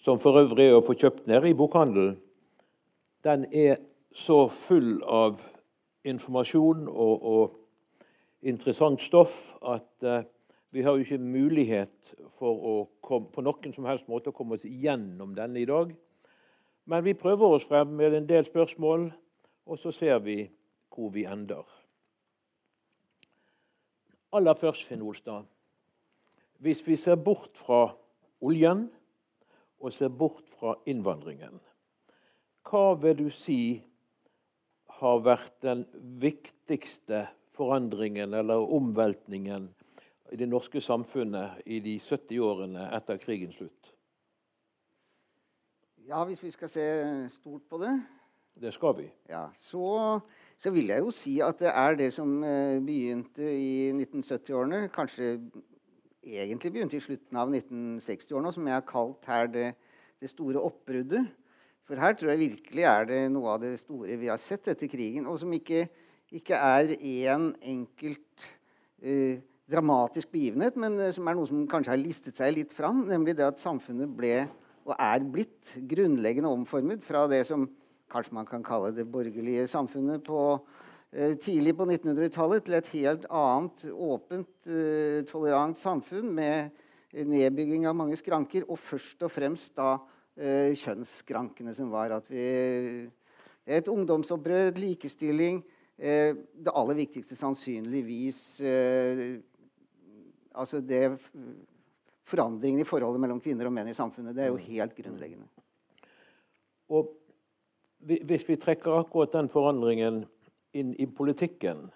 som for øvrig er å få kjøpt ned i bokhandelen, den er så full av informasjon og, og interessant stoff at uh, vi har jo ikke mulighet for å komme, på noen som helst måte å komme oss gjennom denne i dag. Men vi prøver oss frem med en del spørsmål, og så ser vi hvor vi ender. Aller først, Finn Olstad. Hvis vi ser bort fra oljen og ser bort fra innvandringen, hva vil du si har vært den viktigste forandringen eller omveltningen i det norske samfunnet i de 70 årene etter krigens slutt? Ja, hvis vi skal se stort på det Det skal vi. Ja, så, så vil jeg jo si at det er det som eh, begynte i 1970-årene, kanskje egentlig begynte i slutten av 1960-årene, som jeg har kalt her det, det, store oppbruddet. For her tror jeg virkelig er det noe av det store vi har sett etter krigen, og som ikke, ikke er én en enkelt eh, dramatisk begivenhet, men eh, som er noe som kanskje har listet seg litt fram, nemlig det at samfunnet ble og er blitt grunnleggende omformet fra det som kanskje man kan kalle det borgerlige samfunnet på tidlig på 1900-tallet til et helt annet, åpent, eh, tolerant samfunn med nedbygging av mange skranker, og først og fremst da eh, kjønnsskrankene, som var at vi Et ungdomsopprør, likestilling Det aller viktigste sannsynligvis Altså det Forandringen i forholdet mellom kvinner og menn i samfunnet. Det er jo helt grunnleggende. Og hvis vi trekker akkurat den forandringen inn i politikken,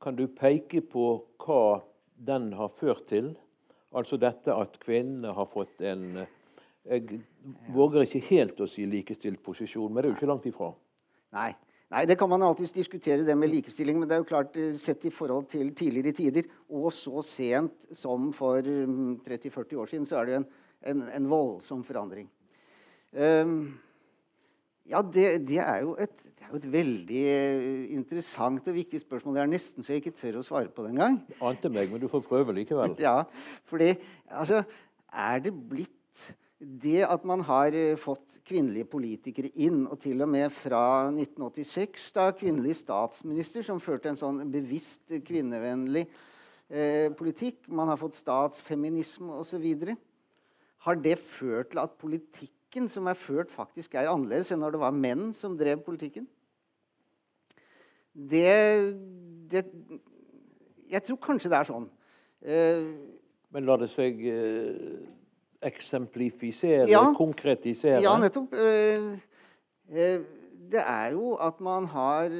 kan du peke på hva den har ført til? Altså dette at kvinnene har fått en Jeg våger ikke helt å si likestilt posisjon, men det er jo ikke langt ifra. Nei. Nei, Det kan man alltids diskutere, det med likestilling. Men det er jo klart, eh, sett i forhold til tidligere tider, og så sent som for 30-40 mm, år siden, så er det jo en, en, en voldsom forandring. Um, ja, det, det, er et, det, er jo et, veldig eh, interessant og viktig spørsmål. Det er nesten så jeg ikke tør å svare på det engang. Ante meg, men du får prøve likevel. ja, fordi altså, Er det blitt det at man har eh, fått kvinnelige politikere inn, og til og med fra 1986, da kvinnelig statsminister, som førte en sånn bevisst kvinnevennlig eh, politikk Man har fått statsfeminisme osv. Har det ført til at politikk politikken som er ført, faktisk er annerledes enn når det var menn som drev politikken. Det, det Jeg tror kanskje det er sånn. Uh, Men lar det seg uh, eksemplifisere, ja, konkretisere? Ja, nettopp. Uh, det er jo at man har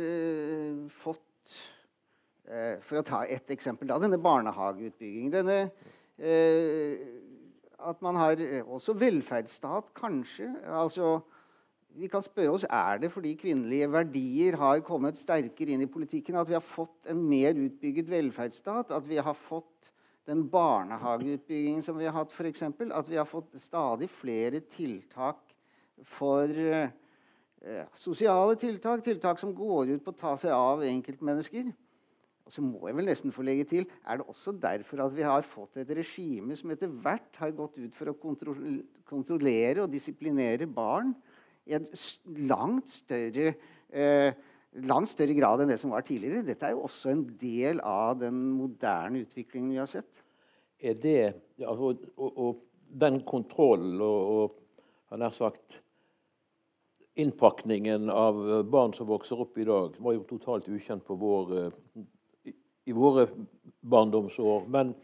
fått For å ta ett eksempel, da, denne barnehageutbyggingen. Denne at man har eh, også velferdsstat, kanskje. Altså, vi kan spørre oss er det fordi kvinnelige verdier har kommet sterkere inn i politikken at vi har fått en mer utbygget velferdsstat, at vi har fått den barnehageutbyggingen som vi har hatt, f.eks. At vi har fått stadig flere tiltak for eh, sosiale tiltak, tiltak som går ut på å ta seg av enkeltmennesker. Og så må jeg vel nesten få legge til er det også derfor at vi har fått et regime som etter hvert har gått ut for å kontrollere og disiplinere barn i en langt større, eh, langt større grad enn det som var tidligere. Dette er jo også en del av den moderne utviklingen vi har sett. Er det, ja, og, og, og, den kontrollen og, og har sagt innpakningen av barn som vokser opp i dag, var jo totalt ukjent på vår eh, i våre barndomsår. Men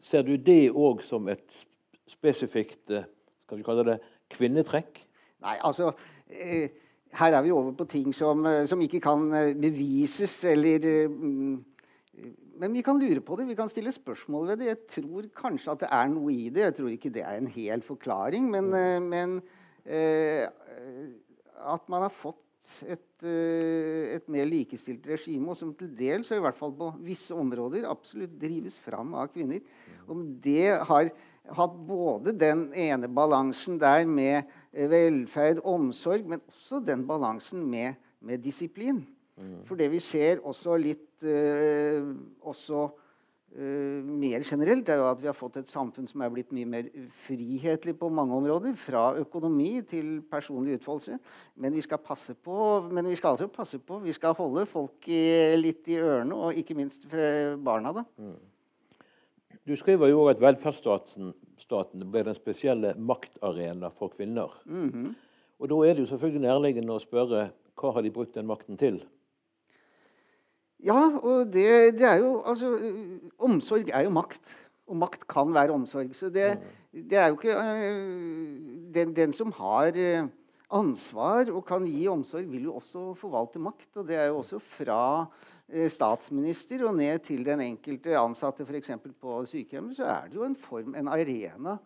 ser du det òg som et spesifikt eh, skal vi kalle det, kvinnetrekk? Nei, altså eh, Her er vi over på ting som, eh, som ikke kan bevises eller mm, Men vi kan lure på det, vi kan stille spørsmål ved det. Jeg tror kanskje at det er noe i det. Jeg tror ikke det er en hel forklaring, men, mm. men at man har fått et, eh, et, mer likestilt regime, og som til dels, og i hvert fall på visse områder, absolutt drives fram av kvinner. Om det har hatt både den ene balansen der med eh, velferd, omsorg, men også den balansen med, med disiplin. Mm. For det vi ser også litt eh, også uh, mer generelt, er jo at vi har fått et samfunn som er blitt mye mer frihetlig på mange områder. Fra økonomi til personlig utfoldelse. Men vi skal passe på, men vi skal altså passe på, vi skal holde folk i, litt i ørene, og ikke minst barna. da. Mm. Du skriver jo òg at velferdsstaten ble den spesielle maktarena for kvinner. Mm -hmm. Og Da er det jo selvfølgelig nærliggende å spørre hva har de brukt den makten til? Ja, og det, det, er jo Altså, omsorg er jo makt. Og makt kan være omsorg. Så det, mm. det er jo ikke uh, den, den, som har uh, ansvar og kan gi omsorg, vil jo også forvalte makt. Og det er jo også fra eh, statsminister og ned til den enkelte ansatte f.eks. på sykehjemmet, så er det jo en form, en arena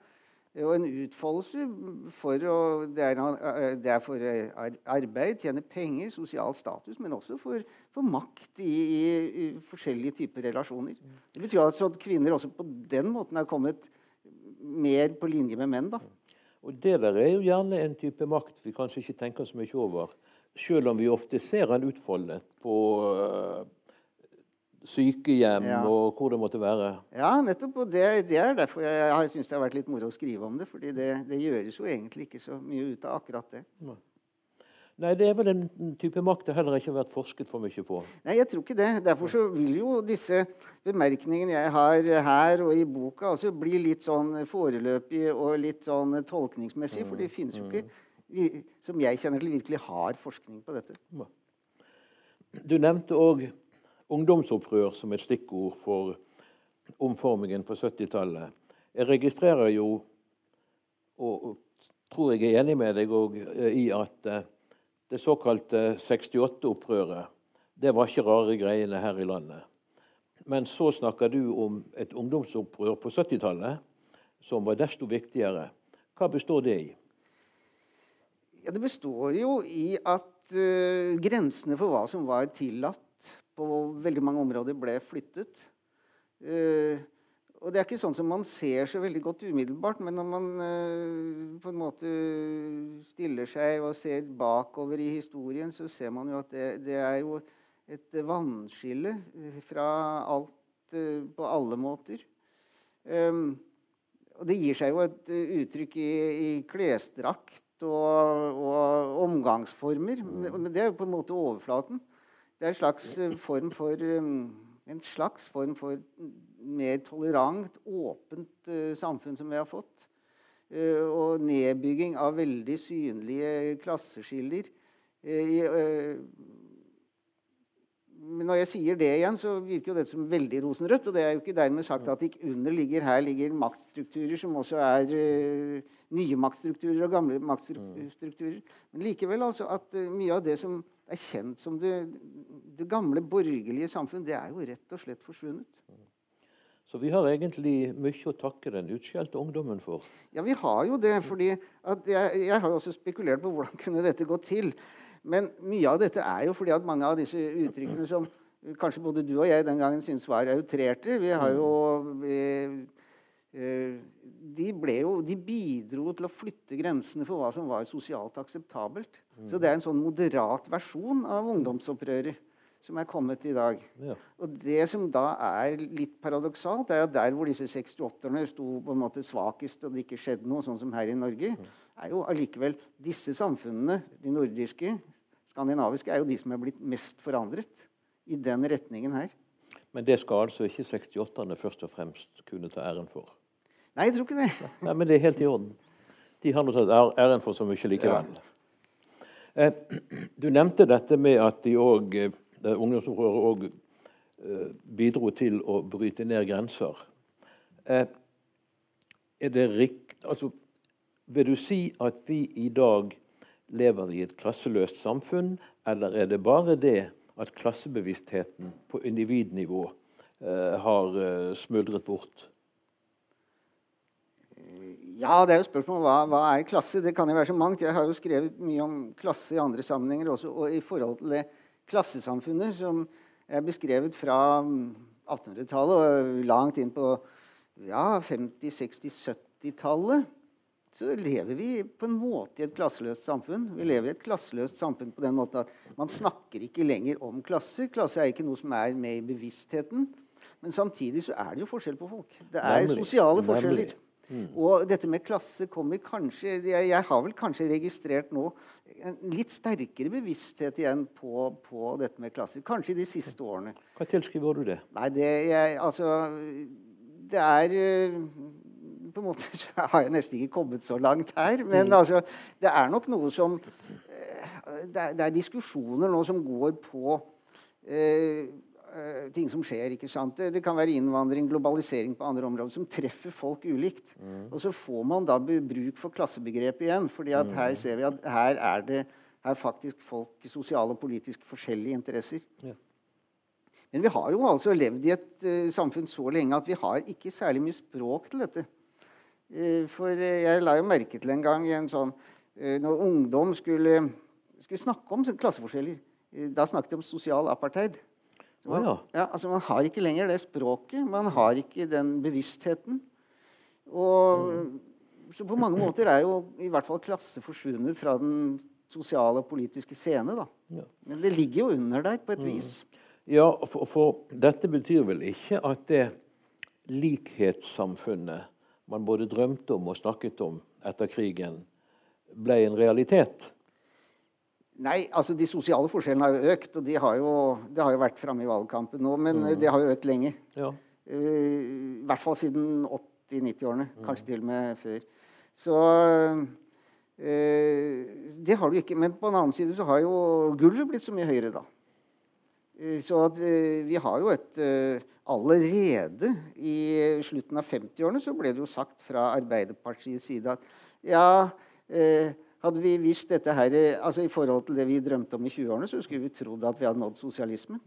og en utfoldelse for å det er, eh, det er, for eh, arbeid, tjene penger, sosial status, men også for, for makt i, i, forskjellige typer relasjoner. Det betyr altså at kvinner også på den måten er kommet mer på linje med menn. da. Og Det der er jo gjerne en type makt vi kanskje ikke tenker så mye over. Selv om vi ofte ser den utfoldet på uh, sykehjem ja. og hvor det måtte være. Ja, nettopp. Og det, det er derfor jeg, jeg syns det har vært litt moro å skrive om det. fordi det, det, gjøres jo egentlig ikke så mye ut av akkurat det. Nei, det er vel en type makt det heller ikke har vært forsket for mye på. Nei, jeg tror ikke det. Derfor så vil jo disse bemerkningene jeg har her og i boka, også bli litt sånn foreløpige og litt sånn tolkningsmessige. For det finnes jo ikke, mm. som jeg kjenner til, virkelig har forskning på dette. Du nevnte òg ungdomsopprør som et stikkord for omformingen på 70-tallet. Jeg registrerer jo, og tror jeg er enig med deg òg, i at eh, det såkalte 68-opprøret, det var ikke rare greiene her i landet. Men så snakker du om et ungdomsopprør på 70-tallet som var desto viktigere. Hva består det i? Ja, det består jo i at uh, grensene for hva som var tillatt på veldig mange områder, ble flyttet. Uh, og det er ikke sånn som man ser så veldig godt umiddelbart, men når man uh, på en måte stiller seg og ser bakover i historien, så ser man jo at det, det er jo et vannskille fra alt på alle måter. Og det gir seg jo et uttrykk i, i klesdrakt og, og, omgangsformer. Men det er jo på en måte overflaten. Det er en slags form for, en slags form for mer tolerant, åpent uh, samfunn som vi har fått. Og nedbygging av veldig synlige klasseskiller. Men når jeg sier det igjen, så virker jo dette som veldig rosenrødt. Og det er jo ikke dermed sagt at under ligger her ligger maktstrukturer som også er nye maktstrukturer og gamle maktstrukturer. Men likevel altså at mye av det som er kjent som det, det gamle borgerlige samfunn, det er jo rett og slett forsvunnet. Så vi har egentlig mye å takke den utskjelte ungdommen for. Ja, vi har jo det. fordi jeg, jeg, har jo også spekulert på hvordan kunne dette gå til. Men mye av dette er jo fordi at mange av disse uttrykkene som kanskje både du og jeg den gangen syntes var outrerte vi har jo de, jo, de, bidro til å flytte grensene for hva som var sosialt akseptabelt. Så det er en sånn moderat versjon av ungdomsopprøret som er kommet i dag. Ja. Og det som da er litt paradoksalt, er at der hvor disse 68-erne sto på en måte svakest, og det ikke skjedde noe, sånn som her i Norge, mm. er jo allikevel disse samfunnene, de nordiske, skandinaviske, er jo de som er blitt mest forandret i den retningen her. Men det skal altså ikke 68-erne først og fremst kunne ta æren for? Nei, jeg tror ikke det. Nei, Men det er helt i orden. De har nå tatt æren for så mye likevel. Ja. Eh, du nevnte dette med at de òg der ungdomsopprøret òg eh, bidro til å bryte ned grenser. Eh, er det rikt, altså, vil du si at vi i dag lever i et klasseløst samfunn, eller er det bare det at klassebevisstheten på individnivå eh, har eh, smuldret bort? Ja, det er jo spørsmål hva, hva er klasse? Det kan jo være så mangt. Jeg har jo skrevet mye om klasse i andre sammenhenger også. Og i forhold til det klassesamfunnet som er beskrevet fra 1800-tallet og langt inn på ja, 50-, 60-, 70-tallet, så lever vi på en måte i et klasseløst samfunn. Vi lever i et klasseløst samfunn på den måten at man snakker ikke lenger om klasse. Klasse er ikke noe som er med i bevisstheten. Men samtidig så er det jo forskjell på folk. Det er sosiale Nemlig. Forskjeller. Og dette med klasse kommer kanskje jeg, jeg har vel kanskje registrert nå en litt sterkere bevissthet igjen på, på dette med klasser. Kanskje i de siste årene. Hva tilskriver du det? Nei, det jeg Altså Det er øh, På en måte så har jeg nesten ikke kommet så langt her. Men altså, det er nok noe som øh, det, er, det er diskusjoner nå som går på øh, øh, ting som skjer. ikke sant? Det, det kan være innvandring, globalisering på andre områder, som treffer folk ulikt. Og så får man da bruk for klassebegrepet igjen. fordi at her ser vi at her er det her faktisk folk sosiale og politisk forskjellige interesser. Ja. Men vi har jo altså levd i et uh, samfunn så lenge at vi har ikke særlig mye språk til dette. Uh, for uh, jeg la jo merke til en gang i en sånn eh, Når ungdom skulle, skulle snakke om klasseforskjeller, eh, da snakket de om sosial apartheid. Man, ja. ja, altså man har ikke lenger det språket. Man har ikke den bevisstheten. Og, Så på mange måter er jo i hvert fall klasse forsvunnet fra den sosiale og politiske scene. da. Ja. Men det ligger jo under der på et vis. Ja, for, for dette betyr vel ikke at det likhetssamfunnet man både drømte om og snakket om etter krigen, ble en realitet? Nei, altså de sosiale forskjellene har jo økt, og de har jo, det har jo vært framme i valgkampen nå, men mm. det har jo økt lenge. Ja. Eh, I hvert fall siden 80-90-årene, kanskje til og med før. Så eh, det har du ikke. Men på en annen side så har jo gulvet blitt så mye høyere, da. Så at vi, vi har jo et Allerede i slutten av 50-årene så ble det jo sagt fra Arbeiderpartiets side at ja, eh, hadde vi visst dette her, altså I forhold til det vi drømte om i 20-årene, så skulle vi trodd at vi hadde nådd sosialismen.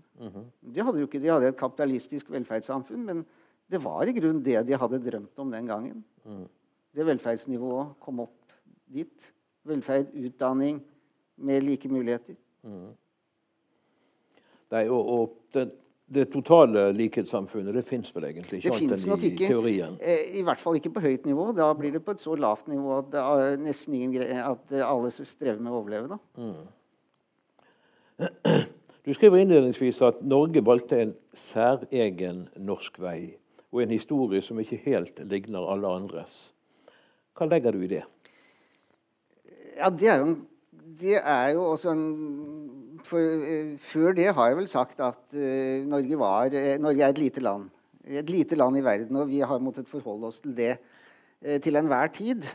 De hadde jo ikke, De hadde et kapitalistisk velferdssamfunn, men det var i grunnen det de hadde drømt om den gangen. Det velferdsnivået kom opp dit. Velferd, utdanning, med like muligheter. Nei, og, og det, det totale likhetssamfunnet det fins vel egentlig ikke annet enn i ikke. teorien? Eh, I hvert fall ikke på høyt nivå. Da blir det på et så lavt nivå at, det er nesten ingen greie, at eh, alle strever med å overleve. da. Du skriver innledningsvis at Norge valgte en særegen norsk vei, og en historie som ikke helt ligner alle andres. Hva legger du i det? Ja, det er jo, det er jo også en for, eh, Før det har jeg vel sagt at eh, Norge, var, eh, Norge er et lite land. Et lite land i verden, og vi har måttet forholde oss til det til enhver tid.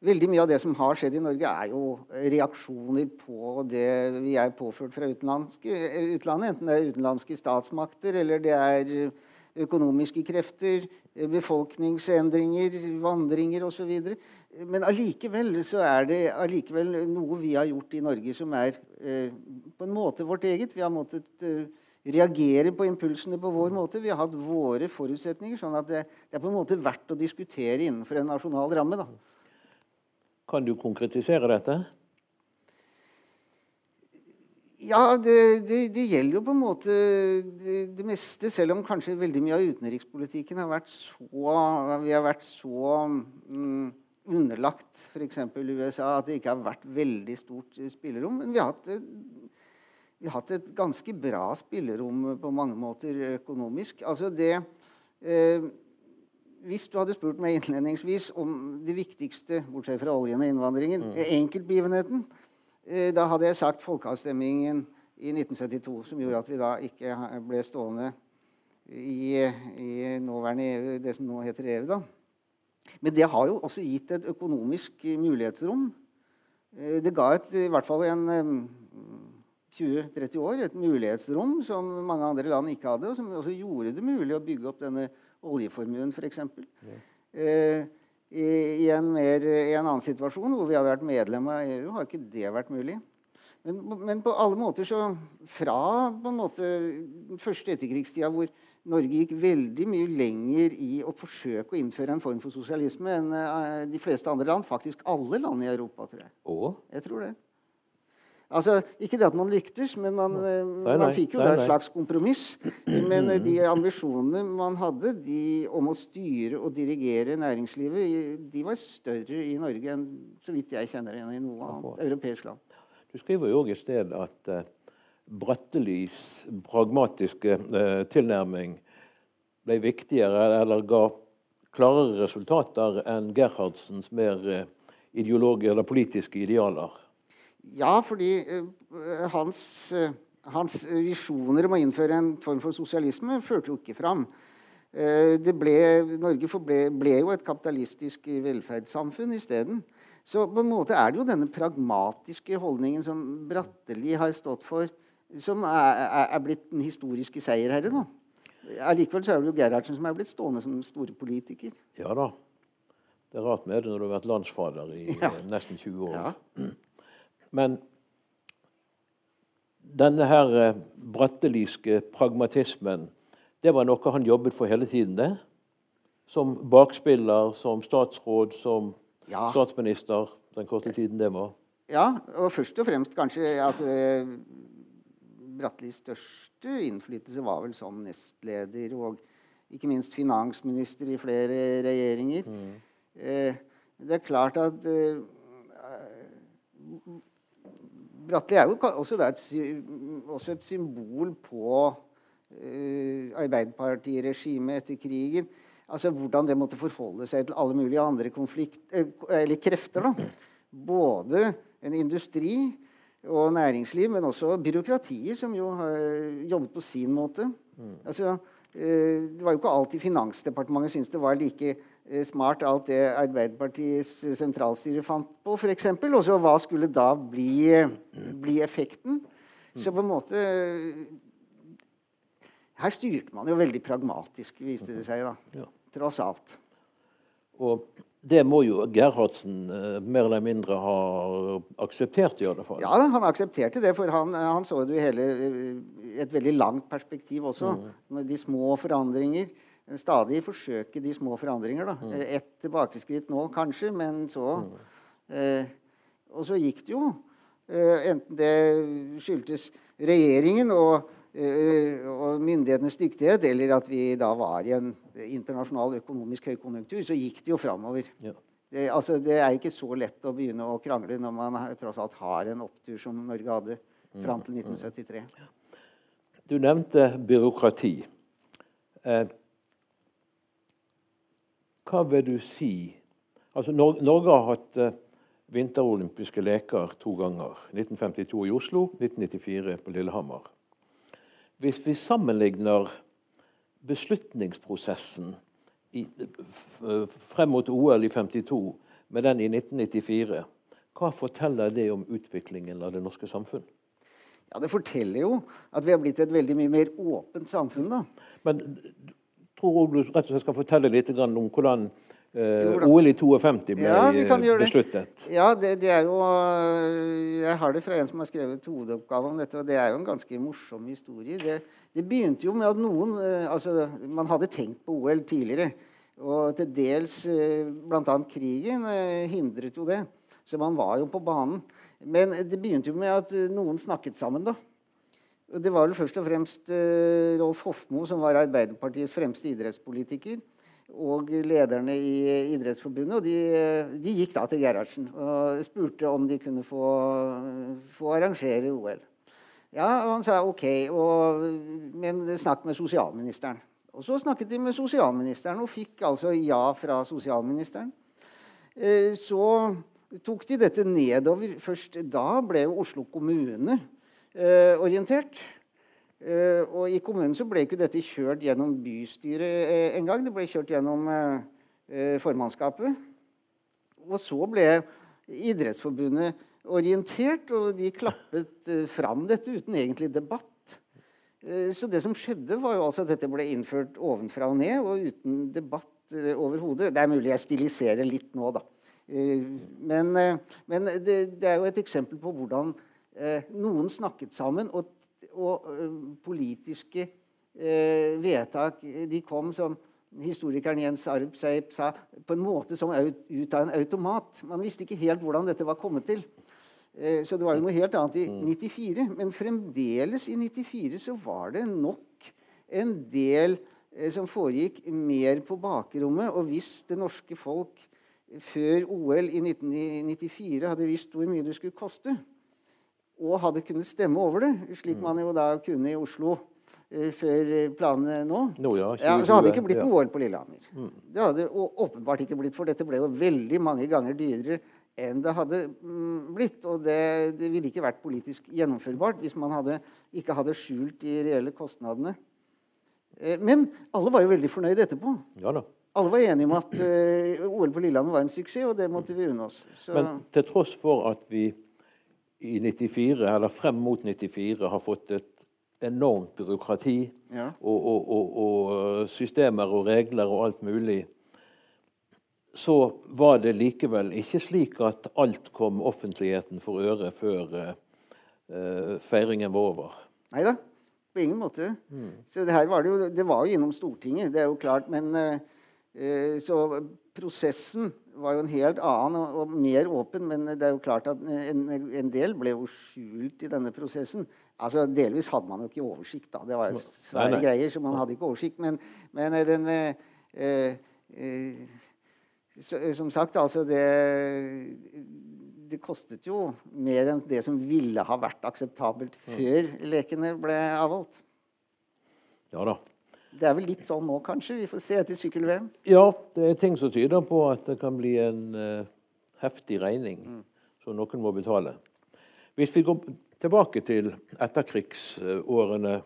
Veldig mye av det som har skjedd i Norge, er jo reaksjoner på det vi er påført fra utlandet. Enten det er utenlandske statsmakter, eller det er økonomiske krefter, eh, befolkningsendringer, vandringer osv. Men allikevel så er det allikevel noe vi har gjort i Norge som er eh, på en måte vårt eget. Vi har måttet eh, reagere på impulsene på vår måte. Vi har hatt våre forutsetninger. sånn at det, det er på en måte verdt å diskutere innenfor en nasjonal ramme. da. Kan du konkretisere dette? Ja, det, det, det gjelder jo på en måte det, det meste, selv om kanskje veldig mye av utenrikspolitikken har vært så Vi har vært så mm, underlagt f.eks. USA at det ikke har vært veldig stort spillerom. Men vi har hatt, vi har hatt et ganske bra spillerom på mange måter økonomisk. Altså det eh, Hvis du hadde spurt meg innledningsvis om det viktigste, bortsett fra oljen og innvandringen, enkeltbegivenheten, Eh, Da hadde jeg sagt folkeavstemningen i 1972, som gjorde at vi da ikke ble stående i, i nåværende EU, det som nå heter EU. da. Men det har jo også gitt et økonomisk mulighetsrom. Eh, Det ga et, i hvert fall en eh, 20-30 år et mulighetsrom som mange andre land ikke hadde, og som også gjorde det mulig å bygge opp denne oljeformuen, f.eks. Eh, i, i, en mer, I en annen situasjon hvor vi hadde vært medlem av EU, har ikke det vært mulig. Men, men på alle måter så Fra på en måte den første etterkrigstida hvor Norge gikk veldig mye lenger i å forsøke å innføre en form for sosialisme enn eh, de fleste andre land. Faktisk alle land i Europa, tror jeg. Og? Jeg tror det. Altså, Ikke det at man lyktes, men man, nei, nei. man fikk jo da et slags kompromiss. Men eh, de ambisjonene man hadde de, om å styre og dirigere næringslivet, de var større i Norge enn så vidt jeg kjenner enn i noe annet europeisk land. Du skriver jo òg i sted at uh, Brattelis pragmatiske uh, tilnærming ble viktigere eller ga klarere resultater enn Gerhardsens mer uh, ideologi- eller politiske idealer? Ja, fordi uh, hans, uh, hans visjoner om å innføre en form for sosialisme førte jo ikke fram. Uh, ble, Norge forble, ble jo et kapitalistisk velferdssamfunn isteden. Så på en måte er det jo denne pragmatiske holdningen som Bratteli har stått for, som er, er, blitt den historiske seierherre. da. Allikevel er det jo Gerhardsen som er blitt stående som store politiker. Ja da. Det er rart med det når du har vært landsfader i ja. nesten 20 år. Ja. Men denne her eh, bratteliske pragmatismen, det var noe han jobbet for hele tiden, det? Som bakspiller, som statsråd, som ja. statsminister, den korte tiden det var? Ja, og først og fremst kanskje altså, Brattelis største innflytelse var vel som nestleder og ikke minst finansminister i flere regjeringer. Mm. Eh, det er klart at eh, Bratteli er jo også, et, også et symbol på eh, Arbeiderpartiregimet etter krigen. Altså Hvordan det måtte forholde seg til alle mulige andre konflikt, eh, eller krefter. da. Både en industri og næringsliv, men også byråkratiet, som jo har jobbet på sin måte. Mm. Altså, eh, det var jo ikke alltid Finansdepartementet syntes det var like Eh, smart alt det Arbeiderpartiets sentralstyre fant på, f.eks. Og så hva skulle da bli, bli, effekten? Så på en måte Her styrte man jo veldig pragmatisk, viste det seg, da. Tross alt. Og det må jo Gerhardsen eh, mer eller mindre ha akseptert? i alle fall. Ja, han aksepterte det, for han, han så det jo i hele et veldig langt perspektiv også. Mm. Med de små forandringer stadig forsøke de små forandringer. da. Mm. Et tilbakeskritt nå, kanskje, men så mm. eh, Og så gikk det jo. Eh, enten det skyldtes regjeringen og, eh, og, myndighetenes dyktighet, eller at vi da var i en internasjonal økonomisk høykonjunktur, så gikk det jo framover. Ja. Det, altså, det er ikke så lett å begynne å krangle når man tross alt har en opptur som Norge hadde fram til 1973. Mm. Du nevnte byråkrati. Eh, hva vil du si Altså, Norge har hatt uh, vinterolympiske leker to ganger. 1952 i Oslo, 1994 på Lillehammer. Hvis vi sammenligner beslutningsprosessen i, frem mot OL i 52 med den i 1994, hva forteller det om utviklingen av det norske samfunn? Ja, Det forteller jo at vi har blitt et veldig mye mer åpent samfunn. da. Men tror du rett og slett skal fortelle litt om hvordan uh, OL i 52 ble ja, besluttet. Ja, det, det, er jo eh, Jeg har det fra en som har skrevet hovedoppgave om dette, og det er jo en ganske morsom historie. Det, det begynte jo med at noen uh, Altså, man hadde tenkt på OL tidligere. Og til dels bl.a. krigen hindret jo det. Så man var jo på banen. Men det begynte jo med at noen snakket sammen, da. Det var vel først og fremst eh, Rolf Hofmo som var Arbeiderpartiets fremste idrettspolitiker. Og lederne i Idrettsforbundet. Og de, de gikk da til Gerhardsen og spurte om de kunne få, få arrangere OL. Ja, og han sa ok, og, men snakk med sosialministeren. Og så snakket de med sosialministeren og fikk altså ja fra sosialministeren. Eh, så tok de dette nedover. Først da ble jo Oslo kommune orientert. Eh, og i kommunen så ble ikke dette kjørt gjennom bystyret eh, engang. Det ble kjørt gjennom formannskapet. Og så ble Idrettsforbundet orientert, og de klappet fram dette uten egentlig debatt. Så det som skjedde, var jo altså at dette ble innført ovenfra og ned og uten debatt overhodet. Det er mulig jeg stiliserer litt nå, da. Men, men det, det, er jo et eksempel på hvordan Eh, noen snakket sammen, og, og eh, politiske eh, vedtak de kom som historikeren Jens Arp Seip sa, på en måte som ut av en automat. Man visste ikke helt hvordan dette var kommet til. Så det var jo noe helt annet i 94. Mm. Men fremdeles i 94 så var det nok en del som foregikk mer på bakrommet. Og hvis det norske folk før OL i 1994 hadde visst hvor mye det skulle koste, og hadde kunnet stemme over det, slik mm. man jo da kunne i Oslo eh, før planene nå. No, ja, Ja, så hadde det ikke blitt 2020, noe OL på Lillehammer. Det hadde åpenbart ikke blitt, for dette ble jo veldig mange ganger dyrere enn det hadde mm, blitt. Og det, det ville ikke vært politisk gjennomførbart hvis man hadde, ikke hadde skjult de reelle kostnadene. Eh, Men alle var jo veldig fornøyd etterpå. Ja da. Alle var enige om at eh, OL på Lillehammer var en suksess, og det måtte vi unne oss. Så, Men til tross for at vi i 94, eller frem mot 94 har fått et enormt byråkrati Ja. og, og, og, og systemer og regler og alt mulig, så var det likevel ikke slik at alt kom offentligheten for øre før uh, feiringen var over. Nei da, på ingen måte. Så det her var det jo Det var jo innom Stortinget, det er jo klart, men eh, Så prosessen var jo en helt annen og, og mer åpen, men det er jo klart at en, en del ble jo skjult i denne prosessen. Altså Delvis hadde man jo ikke oversikt, da. Det var jo svære Nei, nei. greier, så man hadde ikke oversikt. Men, men eh, den eh, eh, så, Som sagt, altså det det kostet jo mer enn det som ville ha vært akseptabelt før lekene ble avholdt. Ja da. Det er vel litt sånn nå, kanskje. Vi får se etter sykkel-VM. Ja, det er ting som tyder på at det kan bli en uh, heftig regning som noen må betale. Hvis vi går tilbake til etterkrigsårene,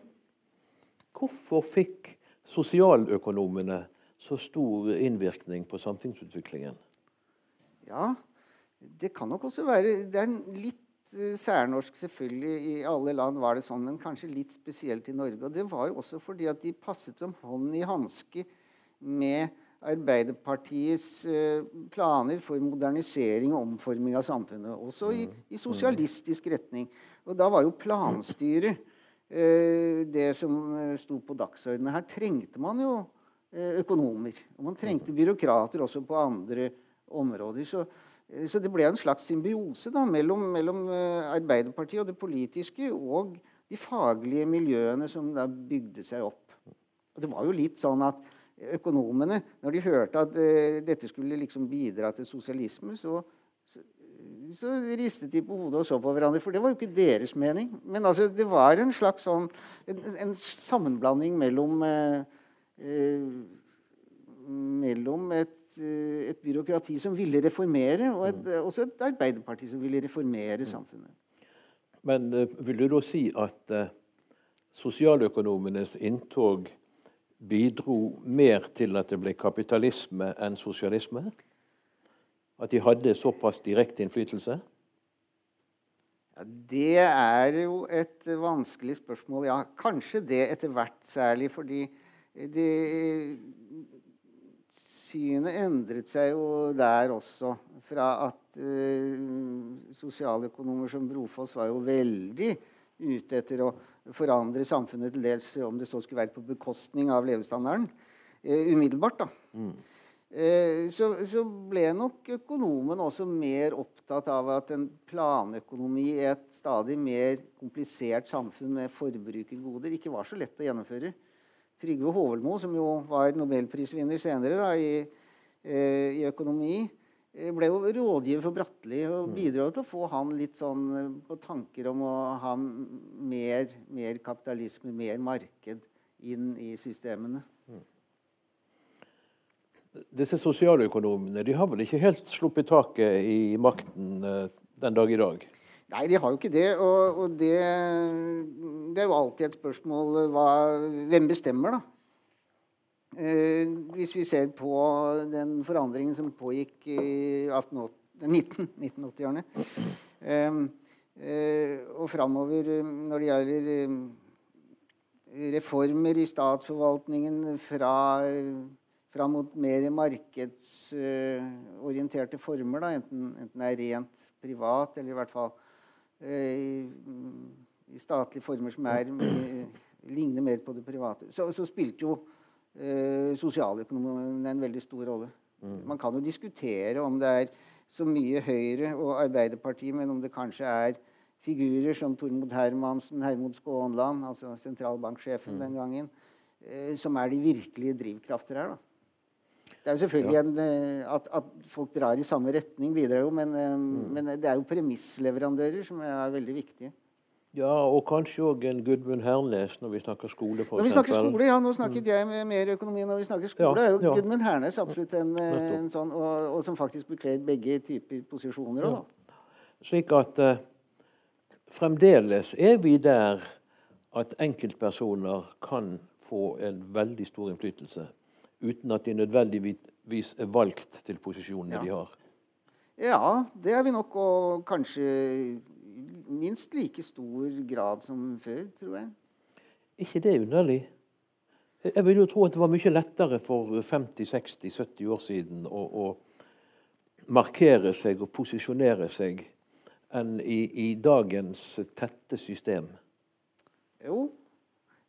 hvorfor fikk sosialøkonomene så stor innvirkning på samfunnsutviklingen? Ja, det kan nok også være Det er litt særnorsk, selvfølgelig. I alle land var det sånn, men kanskje litt spesielt i Norge. Og det var jo også fordi at de passet som hånd i hanske med Arbeiderpartiets eh, planer for modernisering og omforming av samfunnet. Også i, i sosialistisk retning. Og da var jo planstyret eh, det som eh, sto på dagsordenen. Her trengte man jo eh, økonomer. Og man trengte byråkrater også på andre områder. Så, eh, så det ble en slags symbiose da, mellom, mellom eh, Arbeiderpartiet og det politiske og de faglige miljøene som da bygde seg opp. Og det var jo litt sånn at økonomene, når de hørte at uh, dette skulle liksom bidra til sosialisme, så, så, så ristet de på hodet og så på hverandre. For det var jo ikke deres mening. Men altså, det var en slags sånn en, en sammenblanding mellom uh, uh, mellom et, eh, et byråkrati som ville reformere, og et, også et arbeiderparti som ville reformere samfunnet. Men eh, vil du da si at eh, sosialøkonomenes inntog bidro mer til at det ble kapitalisme enn sosialisme? At de hadde såpass direkte innflytelse? Ja, det er jo et vanskelig spørsmål. Ja, kanskje det etter hvert, særlig fordi det synet endret seg jo der også. Fra at eh, sosialøkonomer som Brofoss var jo veldig ute etter å forandre samfunnet til dels, om det så skulle være på bekostning av levestandarden. Eh, umiddelbart, da. Eh, så, så ble nok økonomen også mer opptatt av at en planøkonomi i et stadig mer komplisert samfunn med forbrukergoder ikke var så lett å gjennomføre. Trygve Hovelmo, som jo var nobelprisvinner senere da, i, eh, i økonomi, eh, ble jo rådgiver for Bratteli og bidro til å få han litt sånn eh, på tanker om å ha mer, mer kapitalisme, mer marked inn i systemene. Disse sosialøkonomene de har vel ikke helt sluppet taket i makten den dag i dag? Nei, de har jo ikke det. Og, og det, det er jo alltid et spørsmål hva, hvem bestemmer, da. Eh, hvis vi ser på den forandringen som pågikk i 1880 19 1980-årene eh, eh, og framover eh, når det gjelder eh, reformer i statsforvaltningen fra, fra mot mer markedsorienterte former, da, enten, enten det er rent privat eller i hvert fall eh, i, i statlige former som er, eh, ligner mer på det private, så, så spilte jo eh, sosialøkonomien en veldig stor rolle. Man kan jo diskutere om det er så mye Høyre og Arbeiderpartiet, men om det kanskje er figurer som Tormod Hermansen, Hermod Skånland, altså sentralbanksjefen den gangen, eh, som er de virkelige drivkrafter her. da. Det er jo selvfølgelig en, eh, at, at folk drar i samme retning, bidrar jo, men, mm. men det er jo premissleverandører som er veldig viktige. Ja, og kanskje òg en Gudmund Hernes når vi snakker skole, for Når vi snakker skole, ja, nå snakket jeg med mer økonomi. Når vi snakker skole, Ja, er jo ja. Gudmund Hernes absolutt en, eh, en sånn, og, og som faktisk bekler begge typer posisjoner. også, Da. Slik at eh, fremdeles er vi der at enkeltpersoner kan få en veldig stor innflytelse uten at de nødvendigvis er valgt til posisjonene Ja. de har. Ja, det er vi nok, og kanskje minst like stor grad som før, tror jeg. ikke det underlig? Jeg vil jo tro at det var mye lettere for 50-60-70 år siden å, å markere seg og posisjonere seg enn i, i dagens tette system. Jo,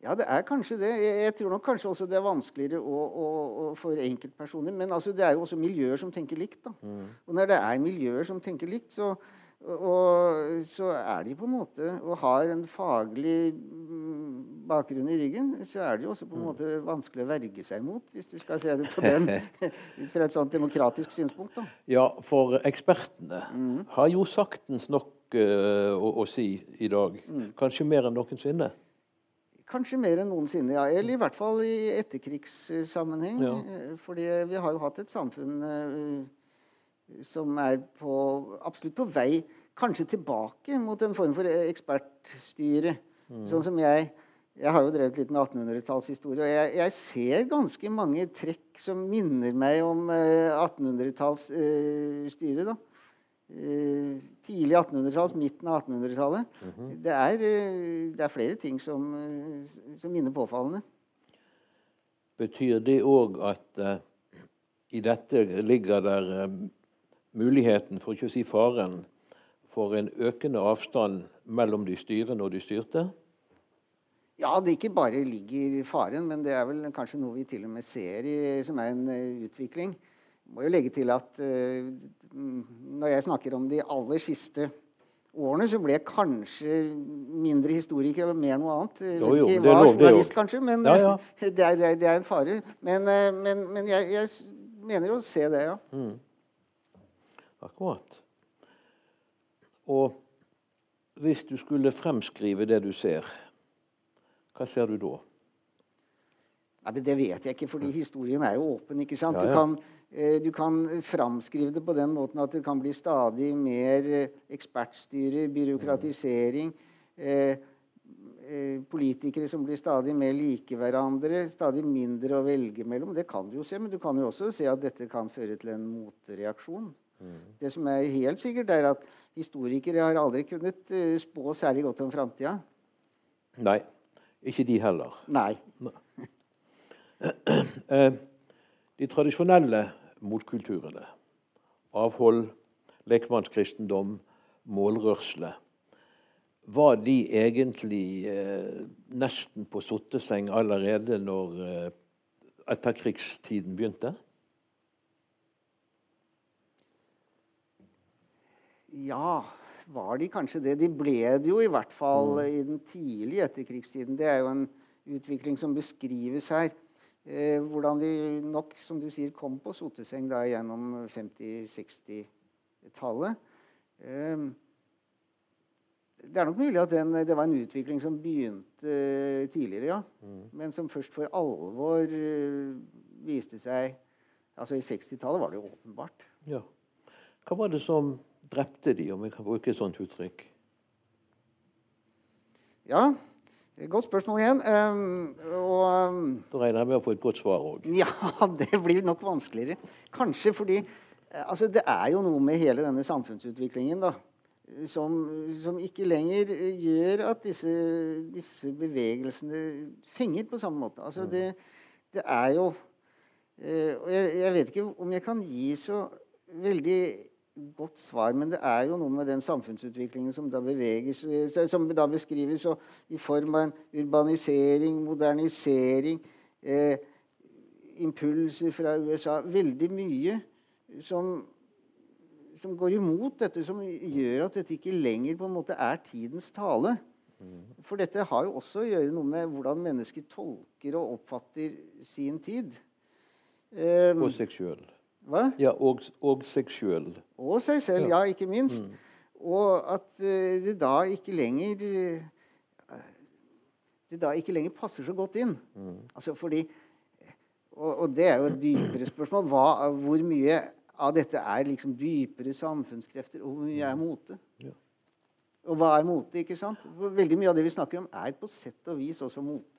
ja, det er kanskje det. Jeg, tror nok kanskje også det er vanskeligere å, å, å for enkeltpersoner. Men altså, det er jo også miljøer som tenker likt. da. Og når det er miljøer som tenker likt, så, og, så er de på en måte Og har en faglig mm, bakgrunn i ryggen, så er det jo også på en måte vanskelig å verge seg mot, hvis du skal se det på den ut fra et sånt demokratisk synspunkt. da. Ja, for ekspertene har jo saktens nok uh, å, å si i dag. Kanskje mer enn noensinne. Kanskje mer enn noensinne, ja. Eller i hvert fall i etterkrigssammenheng. Ja. Eh, Fordi vi har jo hatt et samfunn eh, som er på, absolutt på vei kanskje tilbake mot en form for ekspertstyre. Sånn som jeg Jeg har jo drevet litt med 1800-tallshistorie, og jeg, jeg ser ganske mange trekk som minner meg om eh, 1800-tallsstyret. da. Eh, tidlig 1800-tallet, midten av 1800-tallet. det, er, det, det er flere ting som, eh, som minner påfallende. Betyr det òg at uh, i dette ligger der uh, muligheten, for ikke å si faren, for en økende avstand mellom de styrende og de styrte? Ja, det ikke bare ligger faren, men det er vel kanskje noe vi til og med ser i, som er en uh, utvikling. Må jo legge til at mm, når jeg snakker om de aller siste årene, så ble jeg kanskje mindre historiker og mer noe annet. Jo, vet jo, ikke er journalist, kanskje, men Ja, ja. Det, er, det, er, det en fare. Men, eh, men, men jeg, jeg mener å se det, ja. Akkurat. Og hvis du skulle fremskrive det du ser, hva ser du da? Ja, Det vet jeg ikke, fordi historien er jo åpen. ikke sant? Ja, Du, kan, du kan framskrive det på den måten at det kan bli stadig mer eh, ekspertstyre, byråkratisering. Eh, eh, politikere som blir stadig mer like hverandre, stadig mindre å velge mellom. Det kan du jo se, men du kan jo også se at dette kan føre til en motreaksjon. Det som er helt sikkert, er at historikere har aldri kunnet eh, spå særlig godt om framtida. Nei, ikke de heller. Nei. Eh, de tradisjonelle motkulturene, avhold, lekmannskristendom, målrørsle, var de egentlig eh, nesten på sotteseng allerede når eh, etterkrigstiden begynte? Ja, var de kanskje det? De ble det jo i hvert fall i den tidlige etterkrigstiden. Det er jo en utvikling som beskrives her. Eh, hvordan de nok, som du sier, kom på soteseng da gjennom 50-60-tallet. Eh, det er nok mulig at den, det var en utvikling som begynte tidligere, ja. Men som først for alvor eh, viste seg Altså i 60-tallet var det jo åpenbart. Ja. Hva var det som drepte de, om vi kan bruke et sånt uttrykk? Ja, godt spørsmål igjen. Um, og um, Da regner jeg med å få et godt svar òg. ja, det blir nok vanskeligere. Kanskje fordi eh, altså, det er jo noe med hele denne samfunnsutviklingen da, som, som ikke lenger eh, gjør at disse, disse bevegelsene fenger på samme måte. Altså, det, det er jo uh, Og jeg, jeg vet ikke om jeg kan gi så veldig godt svar, men det er jo noe med den samfunnsutviklingen som da beveges, eh, som da beskrives i form av en urbanisering, modernisering, eh, impulser fra USA Veldig mye som, som går imot dette, som gjør at dette ikke lenger på en måte er tidens tale. For dette har jo også å gjøre noe med hvordan mennesker tolker og oppfatter sin tid. Eh, Og seg sjøl. Hva? Ja, og, og seg sjøl. Og seg selv, ja, ikke minst. Og at eh, det da ikke lenger eh, det da ikke lenger passer så godt inn. Altså fordi, og, og, det er jo et dypere spørsmål. Hva, hvor mye av dette er liksom dypere samfunnskrefter, og hvor mye er mote? Ja. Og hva er mote? ikke sant? Veldig mye av det vi snakker om, er på sett og vis også mote.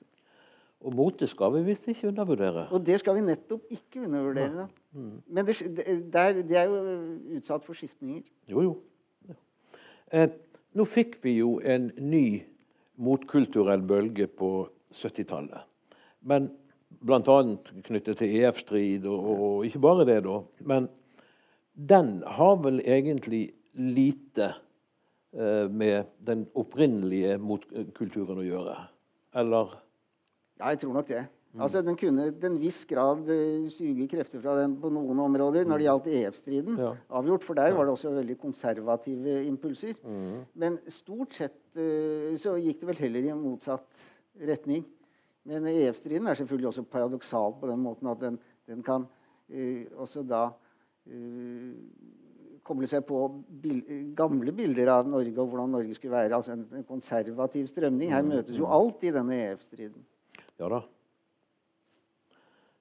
Og mote skal vi visst ikke undervurdere. Og det skal vi nettopp ikke undervurdere. Mm. Men det, det, er, det, er, jo utsatt for skiftninger. Jo, jo. Ja. Eh, nå fikk vi jo en ny motkulturell bølge på 70-tallet. Men bl.a. knyttet til EF-strid, og, og, ikke bare det, da. Men den har vel egentlig lite eh, med den opprinnelige motkulturen å gjøre? Eller? Ja, jeg tror nok det. Mm. Altså, Den kunne til en viss grad uh, suge krefter fra den på noen områder når det mm. gjaldt EF-striden. Ja. avgjort, For der var det også veldig konservative impulser. Mm. Men stort sett uh, så gikk det vel heller i en motsatt retning. Men EF-striden er selvfølgelig også paradoksal på den måten at den, den kan uh, også da koble seg på bil gamle bilder av Norge og hvordan Norge skulle være. Altså en, en konservativ strømning. Her møtes jo alt i denne EF-striden. Ja da.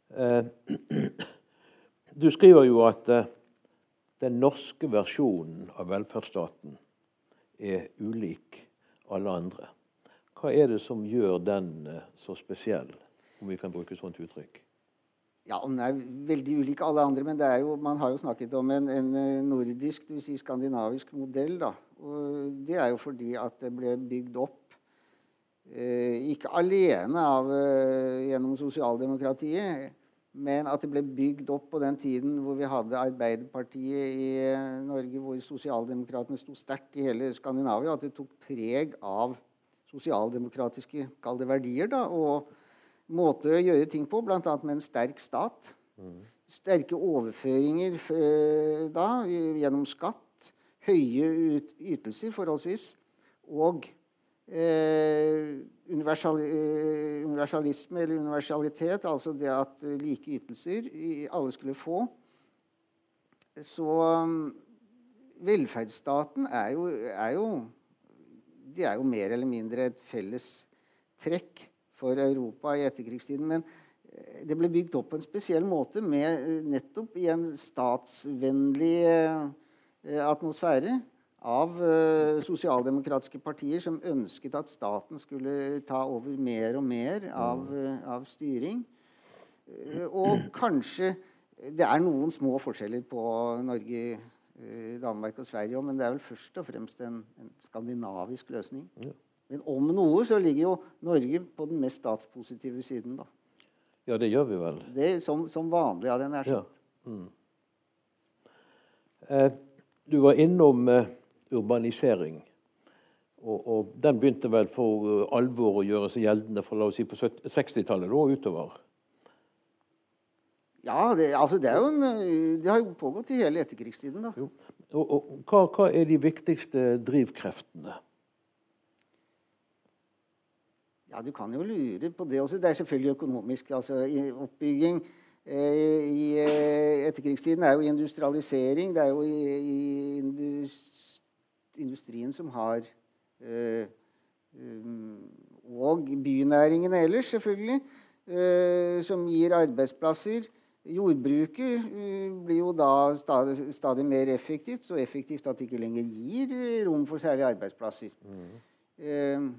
Eh, du skriver jo at eh, den norske versjonen av velferdsstaten er ulik alle andre. Hva er det som gjør den eh, så spesiell, om vi kan bruke sånt uttrykk? Ja, Den er veldig ulik alle andre, men jo, man har jo snakket om en, en nordisk, dvs. Si skandinavisk modell. da. Og Det er jo fordi at det ble bygd opp ikke alene av, eh, gjennom sosialdemokratiet, men at det ble bygd opp på den tiden hvor vi hadde Arbeiderpartiet i eh, Norge, hvor sosialdemokratene sto sterkt i hele Skandinavia. At det tok preg av sosialdemokratiske verdier da, og måter å gjøre ting på, bl.a. med en sterk stat. Mm. Sterke overføringer da, gjennom skatt. Høye ytelser forholdsvis. Og Eh, universal, eh, universalisme eller universalitet, altså det at like ytelser alle skulle få. Så mm, velferdsstaten er jo, er jo Det er jo mer eller mindre et felles trekk for Europa i etterkrigstiden. Men eh, det ble bygd opp på en spesiell måte, med nettopp i en statsvennlig atmosfære av uh, sosialdemokratiske partier som ønsket at staten skulle ta over mer og mer av, uh, av styring. Uh, og kanskje Det er noen små forskjeller på Norge, Danmark og Sverige men det er vel først og fremst en, en skandinavisk løsning. Ja. Men om noe så ligger jo Norge på den mest statspositive siden. da. Ja, det gjør vi vel. Det Som, som vanlig, hadde den er sagt. Ja. Mm. du var innom urbanisering. Og, og, den begynte vel for uh, alvor å gjøre seg gjeldende for la oss si på 60-tallet og utover? Ja, det, altså det, en, uh, det, har jo pågått i hele etterkrigstiden. da. Jo. Og, og hva, hva, er de viktigste drivkreftene? Ja, Du kan jo lure på det også. Det er selvfølgelig økonomisk. altså Oppbygging eh, i eh, etterkrigstiden er jo industrialisering. Det er jo i, i industri industrien som har eh, um, Og bynæringene ellers, selvfølgelig, eh, som gir arbeidsplasser. Jordbruket eh, blir jo da stadig, stadig, mer effektivt, så effektivt at det ikke lenger gir rom for særlige arbeidsplasser. Mm.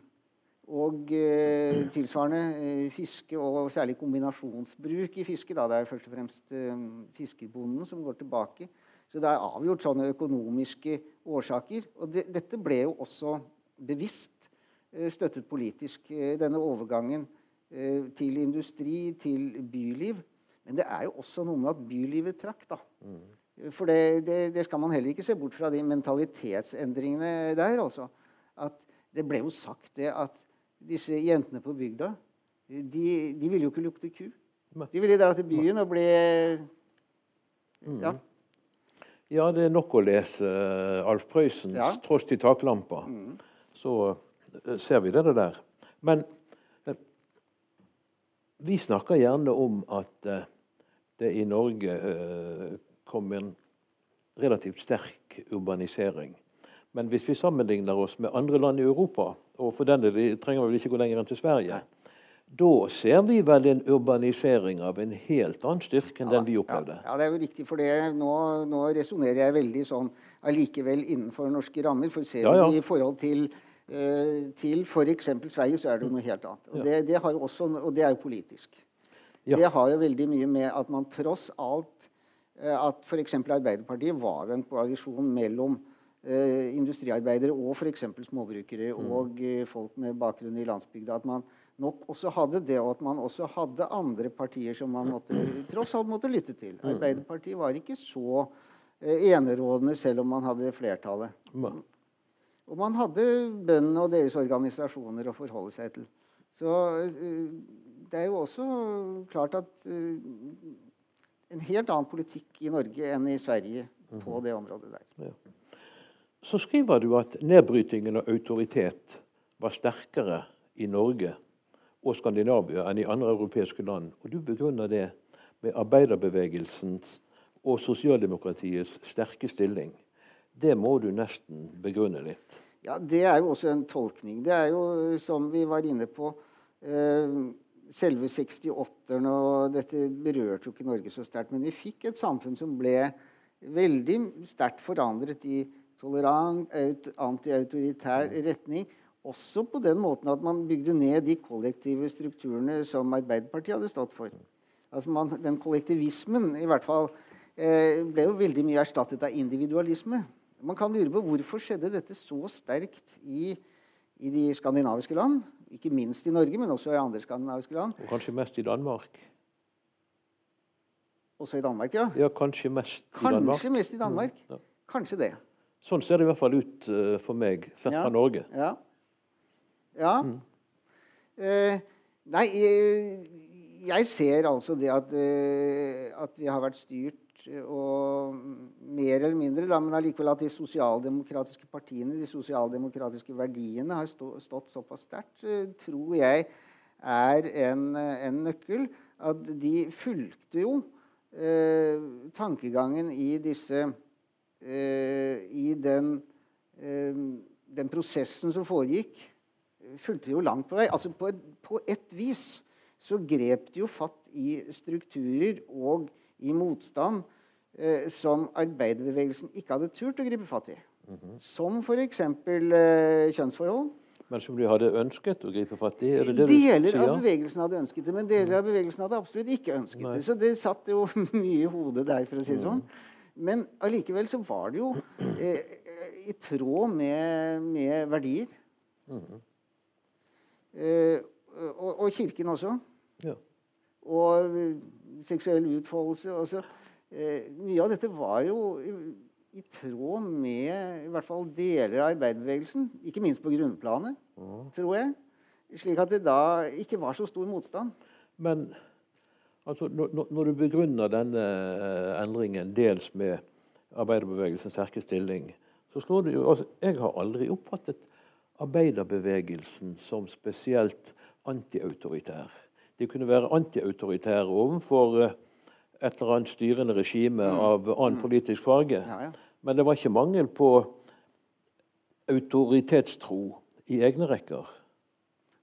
Og eh, tilsvarende eh, fiske, og særlig kombinasjonsbruk i fiske. Da. Det er først og fremst eh, fiskerbonden som går tilbake. Så det er avgjort sånne økonomiske årsaker. Og det, dette ble jo også bevisst eh, støttet politisk, eh, denne overgangen eh, til industri, til byliv. Men det er jo også noe med at bylivet trakk, da. Mm. For det, det, det, skal man heller ikke se bort fra de mentalitetsendringene der. altså. At det ble jo sagt det at disse jentene på bygda de, de ville jo ikke lukte ku. De ville dra til byen og bli ja, ja, det er nok å lese uh, Alf Prøysens ja. 'Trost i taklampa'. Mm. Så uh, ser vi det der. Men uh, vi snakker gjerne om at det i Norge kom en relativt sterk urbanisering. Men hvis vi sammenligner oss med andre land i Europa, og for den del trenger vi vel ikke gå lenger enn til Sverige, Nei. Da ser vi vel en urbanisering av en helt annen styrke enn ja, den vi opplevde. Ja, ja, det er jo riktig, for det. Nå, nå resonnerer jeg veldig sånn allikevel innenfor norske rammer. For ser vi ja, i forhold til Uh, til f.eks. Sverige, så er det jo noe helt annet. Og, det, det, også, og det, er jo politisk. Ja. Det har jo veldig mye med at man tross alt uh, At f.eks. Arbeiderpartiet var en koalisjon mellom uh, industriarbeidere og f.eks. småbrukere mm. og folk med bakgrunn i landsbygda. At man nok også hadde det, og at man også hadde andre partier som man måtte, tross alt måtte lytte til. Mm. Arbeiderpartiet var ikke så enerådende selv om man hadde flertallet. Og man hadde bøndene og deres organisasjoner å forholde seg til. Så eh, det er jo også klart at eh, en helt annen politikk i Norge enn i Sverige på mhm. det området der. Ja. Så skriver du at nedbrytingen av autoritet var sterkere i Norge og Skandinavia enn i andre europeiske land. Og du begrunner det med arbeiderbevegelsens og sosialdemokratiets sterke stilling. Det må du nesten begrunne litt. Ja, Det er jo også en tolkning. Det er jo, som vi var inne på eh, Selve 68-erne og dette berørte jo ikke Norge så sterkt. Men vi fikk et samfunn som ble veldig sterkt forandret i tolerant, antiautoritær retning. Også på den måten at man bygde ned de kollektive strukturene som Arbeiderpartiet hadde stått for. Altså man, den kollektivismen i hvert fall eh, ble jo veldig mye erstattet av individualisme. Man kan lure på hvorfor skjedde dette så sterkt i, i de skandinaviske land. Ikke minst i Norge, men også i andre skandinaviske land. Og kanskje mest i Danmark. Også i Danmark, ja. Ja, Kanskje mest i kanskje Danmark. Kanskje mest i Danmark. Mm, ja. Kanskje det. Sånn ser det i hvert fall ut uh, for meg, sett ja, fra Norge. Ja. Ja. Mm. Uh, nei, jeg, jeg, ser altså det at, uh, at vi har vært styrt og mer eller mindre, da, men allikevel at de sosialdemokratiske partiene, de sosialdemokratiske verdiene, har stått såpass sterkt, eh, tror jeg er en, en, nøkkel. At de fulgte jo eh, tankegangen i disse eh, I den, eh, den, prosessen som foregikk, fulgte jo langt på vei. Altså på på et vis så grep de jo fatt i strukturer og i motstand eh, som arbeiderbevegelsen ikke hadde turt å gripe fatt i. Mm -hmm. Som f.eks. Eh, kjønnsforhold. Men som de hadde ønsket å gripe fatt i? Det det deler av bevegelsen hadde ønsket det, men deler av bevegelsen hadde absolutt ikke ønsket Nei. det. Så det satt jo mye i hodet der, for å si det sånn. Men allikevel så var det jo eh, i tråd med, med verdier. Mm -hmm. Eh, og, og, Kirken også. Ja. Og seksuell utfoldelse. Også. Eh, mye av dette var jo i, i, tråd med i hvert fall deler av arbeiderbevegelsen. Ikke minst på grunnplanet, mm. tror jeg. Slik at det da ikke var så stor motstand. Men altså, når, når, du begrunner denne eh, endringen dels med arbeiderbevegelsens sterke stilling, så slår det jo altså, Jeg har aldri oppfattet arbeiderbevegelsen som spesielt antiautoritær. De kunne være antiautoritære overfor uh, et eller annet styrende regime mm. av annen mm. politisk farge. Ja, ja. Men det var ikke mangel på autoritetstro i egne rekker.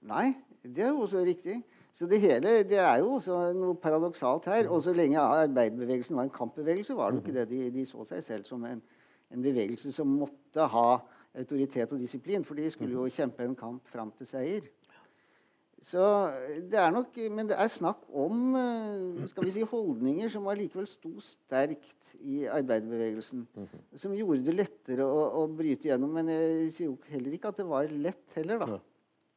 Nei, det er jo også riktig. Så det hele det er jo også noe paradoksalt her. Og så lenge arbeiderbevegelsen var en kampbevegelse, var det jo ikke det. De, de så seg selv som en, en, bevegelse som måtte ha autoritet og disiplin. For de skulle jo kjempe en kamp fram til seier. Så det er nok, Men det er snakk om eh, skal vi si, holdninger som allikevel sto sterkt i arbeiderbevegelsen. -hmm. Som gjorde det lettere å, å, bryte gjennom. Men jeg sier jo heller ikke at det var lett heller. da.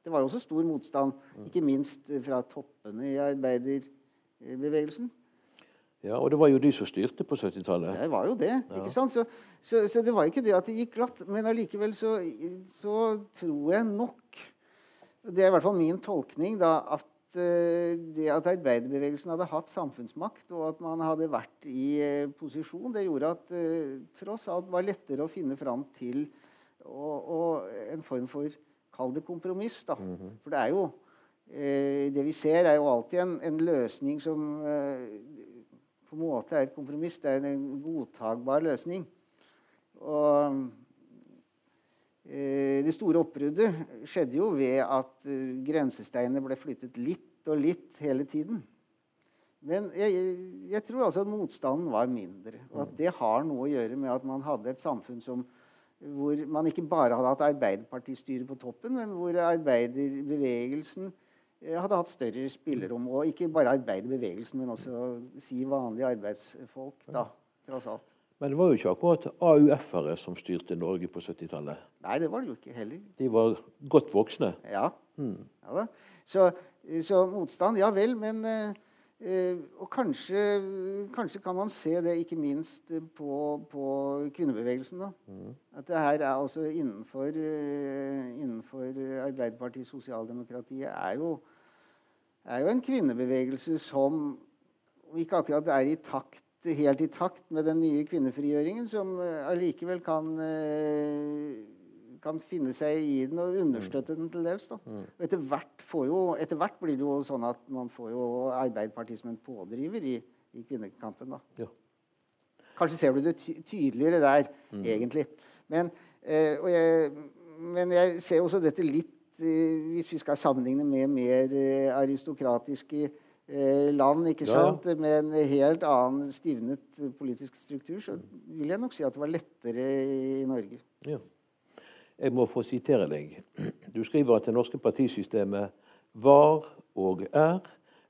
Det var jo også stor motstand, mm. ikke minst fra toppene i arbeiderbevegelsen. Ja, Og det var jo de som styrte på 70-tallet. Det var jo det. Ja. ikke sant? Så, så, så, det var ikke det at det gikk glatt. Men allikevel så, så tror jeg nok det er i hvert fall min tolkning da, at uh, det at arbeiderbevegelsen hadde hatt samfunnsmakt, og at man hadde vært i uh, posisjon, det gjorde at det uh, tross alt var lettere å finne fram til og, og en form for Kall det kompromiss. da. Mm -hmm. For det er jo Det vi ser, er jo alltid en, en løsning som på en måte er et kompromiss. Det er en godtagbar løsning. Og eh, det store oppbruddet skjedde jo ved at eh, grensesteinene ble flyttet litt og litt hele tiden. Men jeg, jeg, tror altså at motstanden var mindre. Og at det har noe å gjøre med at man hadde et samfunn som, hvor man ikke bare hadde hatt Arbeiderpartistyret på toppen, men hvor arbeiderbevegelsen hadde hatt større spillerom. Og ikke bare arbeiderbevegelsen, men også si vanlige arbeidsfolk, da, tross alt. Men det var jo ikke akkurat AUF-ere som styrte Norge på 70-tallet. Nei, det var det jo ikke heller. De var godt voksne. Ja. Hmm. ja så, så, motstand, ja vel, men eh, Og kanskje, kanskje, kan man se det ikke minst på, på kvinnebevegelsen. da. Mm. At det her er også innenfor, eh, innenfor Arbeiderpartiet sosialdemokratiet er jo, er jo en kvinnebevegelse som ikke akkurat er i takt helt i takt med den nye kvinnefrigjøringen, som eh, allikevel kan, eh, kan finne seg i den og understøtte den til dels. Mm. Og etter hvert, jo, etter hvert, blir det jo sånn at man får jo Arbeiderpartiet som en pådriver i, i kvinnekampen. da. Ja. Kanskje ser du det ty tydeligere der, mm. egentlig. Men, eh, jeg, men, jeg, ser også dette litt eh, Hvis vi skal sammenligne med mer eh, aristokratiske Eh, land ikke sant? Ja. med en helt annen stivnet politisk struktur, så vil jeg nok si at det var lettere i Norge. Ja. Jeg må få sitere deg. Du skriver at det norske partisystemet var og er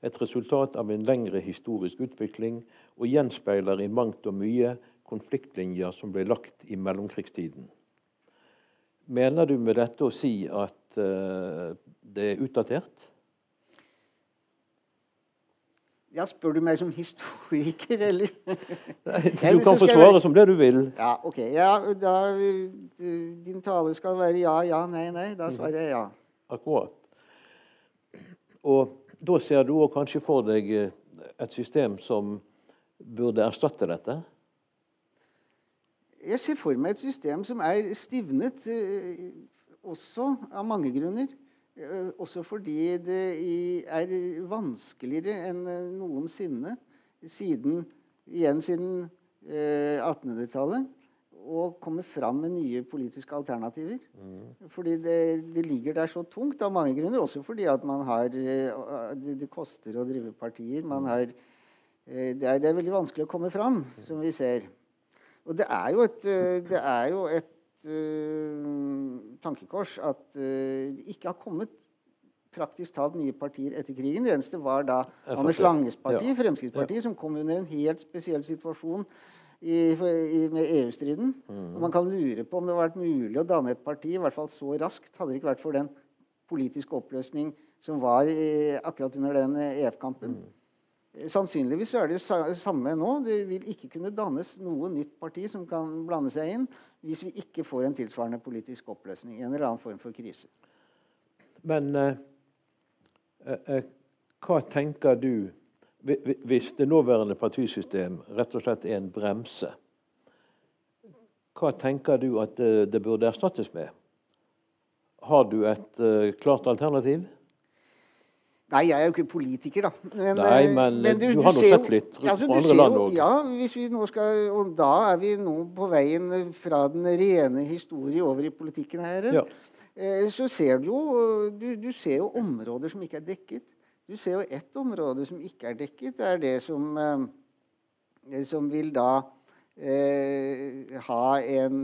et resultat av en lengre historisk utvikling og gjenspeiler i mangt og mye konfliktlinjer som ble lagt i mellomkrigstiden. Mener du med dette å si at uh, det er utdatert? Ja, Spør du meg som historiker, eller? Nei, du kan få svare som det du vil. Ja, ok. Ja, da, din tale skal være ja, ja, nei, nei. Da svarer jeg ja. Akkurat. Og da ser du òg kanskje for deg eh, et system som burde erstatte dette? Jeg ser for meg et system som er stivnet, eh, også av mange grunner. Eh, også fordi det er vanskeligere enn eh, noensinne siden, igjen siden 1800-tallet eh, å komme fram med nye politiske alternativer. Mm. Fordi det, det, ligger der så tungt av mange grunner. Også fordi at man har Det, det koster å drive partier. Man har, det, er, det er veldig vanskelig å komme fram, som vi ser. Og det er jo et, det er jo et tankekors at det ikke har kommet praktisk talt nye partier etter krigen. Det eneste var da Anders Langes parti, ja. Fremskrittspartiet, ja. som kom under en helt spesiell situasjon i, i, med EU-striden. Mm. Man kan lure på om det hadde vært mulig å danne et parti, i hvert fall så raskt, hadde det ikke vært for den politiske oppløsning som var i, akkurat under den EF-kampen. Mm. Sannsynligvis er det samme nå. Det vil ikke kunne dannes noe nytt parti som kan blande seg inn hvis vi ikke får en tilsvarende politisk oppløsning. En eller annen form for krise. Men eh, eh, eh hva tenker du hvis det nåværende partisystem rett og slett er en bremse? Hva tenker du at det, det burde erstattes med? Har du et uh, klart alternativ? Nei, jeg er jo ikke politiker, da. Men, Nei, eh, men, men du, du, har nå sett litt ja, altså, andre land òg. Ja, hvis vi nå skal, og da er vi nå på veien fra den rene historie over i politikken her. Ja. Eh, så ser du jo du, du, ser jo områder som ikke er dekket. Du ser jo ett område som ikke er dekket. Det er det som, eh, som vil da eh, ha en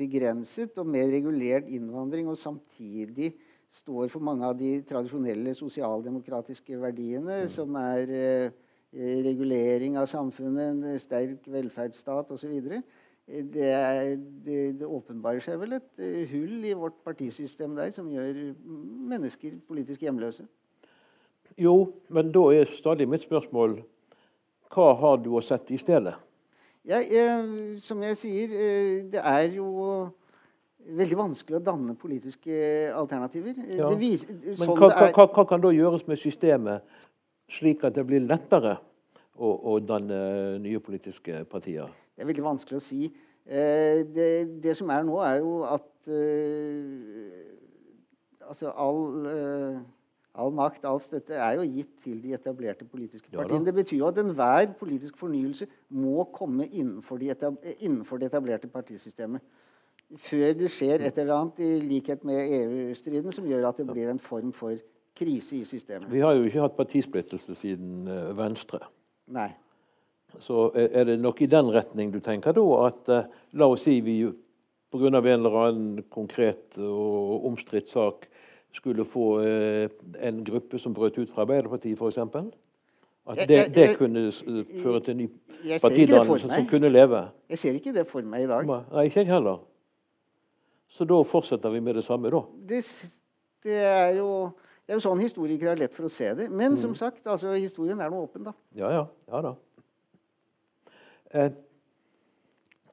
begrenset og mer regulert innvandring, og samtidig står for mange av de tradisjonelle sosialdemokratiske verdiene, mm. som er eh, regulering av samfunnet, en sterk velferdsstat osv. Det, det, det åpenbarer seg vel et uh, hull i vårt partisystem der som gjør mennesker politisk hjemløse. Jo, men da er stadig mitt spørsmål hva har du å sette i stedet? Ja, eh, som jeg sier, eh, det er jo veldig vanskelig å danne politiske alternativer. Ja. Sånn Men hva, hva, hva, kan da gjøres med systemet, slik at det blir lettere å, å danne nye politiske partier? Det er veldig vanskelig å si. Eh, det, det, som er nå, er jo at eh, altså all, eh, all, makt, all støtte, er jo gitt til de etablerte politiske partiene. Ja, det betyr jo at enhver politisk fornyelse må komme innenfor, de innenfor det etablerte partisystemet. Før det skjer et eller annet i likhet med EU-striden som gjør at det blir en form for krise i systemet. Vi har jo ikke hatt partisplittelse siden uh, Venstre. Nei. Så er det nok i den retning du tenker da at uh, la oss si vi pga. en eller annen konkret og omstridt sak skulle få en gruppe som brøt ut fra Arbeiderpartiet, f.eks.? At det, det, kunne føre til ny partidannelse som kunne leve? Jeg ser ikke det for meg i dag. Nei, ikke jeg heller. Så da fortsetter vi med det samme, da? Det, det er jo det er jo sånn historikere har lett for å se det. Men mm. som sagt, altså, historien er nå åpen, da. Ja, ja. ja da. Eh,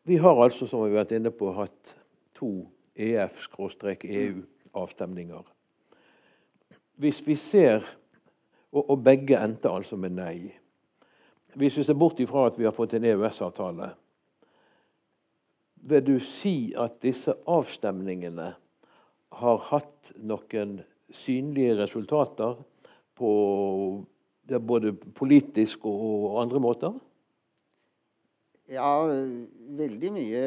vi har altså, som vi har vært inne på, hatt to EF-EU-avstemninger. Hvis vi ser og, og, begge endte altså med nei. Hvis vi ser bort ifra at vi har fått en EØS-avtale, vil du si at disse avstemningene har hatt noen synlige resultater på både politisk og andre måter? Ja, veldig mye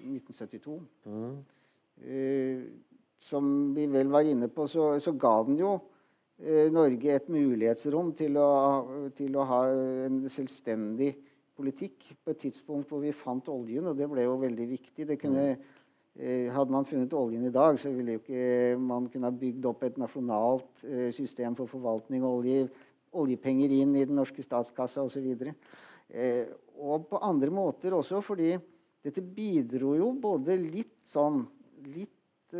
1972. Mm. Uh, som vi vel var inne på, så, så ga den jo uh, Norge et mulighetsrom til å, til å, ha en selvstendig politikk på et tidspunkt hvor vi fant oljen, og det ble jo veldig viktig. Det kunne mm. Eh, hadde man funnet oljen i dag, så ville jo ikke man kunne ha bygd opp et nasjonalt eh, system for forvaltning av olje, oljepenger inn i den norske statskassa osv. Eh, og på andre måter også, fordi dette bidro jo både litt sånn litt,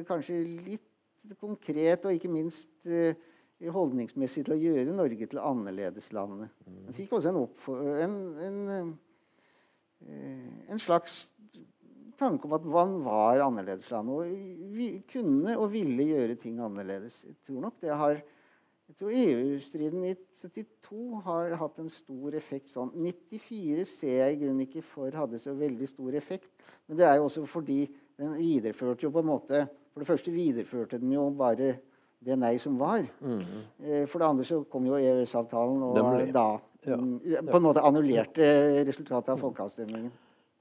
Kanskje litt konkret og ikke minst holdningsmessig til å gjøre Norge til annerledeslandet. Mm. fikk også en, en, en, en slags tanke om at man var annerledeslandet og vi kunne og ville gjøre ting annerledes. Jeg tror nok det har jeg tror EU-striden i 72 har hatt en stor effekt sånn. 94 ser jeg i grunnen ikke for hadde så veldig stor effekt. Men det er jo også fordi den videreførte jo på en måte For det første videreførte den jo bare det nei som var. Mm. For det andre så kom jo EØS-avtalen og da ja. Mm, på en måte annullerte resultatet av folkeavstemningen.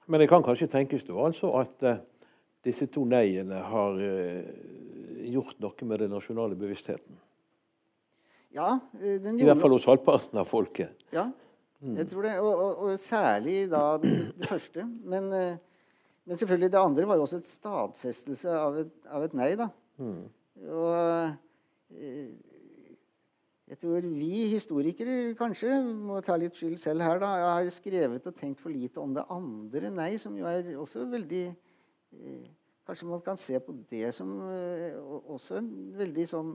Men det kan kanskje tenkes da altså at uh, disse to nei-ene har uh, gjort noe med den nasjonale bevisstheten? Ja, eh, den gjorde I hvert fall hos halvparten av folket. Ja, mm. jeg tror det. Og, og, og særlig da det, det første. Men, men, selvfølgelig det andre var jo også et stadfestelse av et, av et nei, da. Mm. Og jeg tror vi historikere kanskje må ta litt skyld selv her. da, Jeg har skrevet og tenkt for lite om det andre nei, som jo er også veldig eh, Kanskje man kan se på det som eh, også en veldig sånn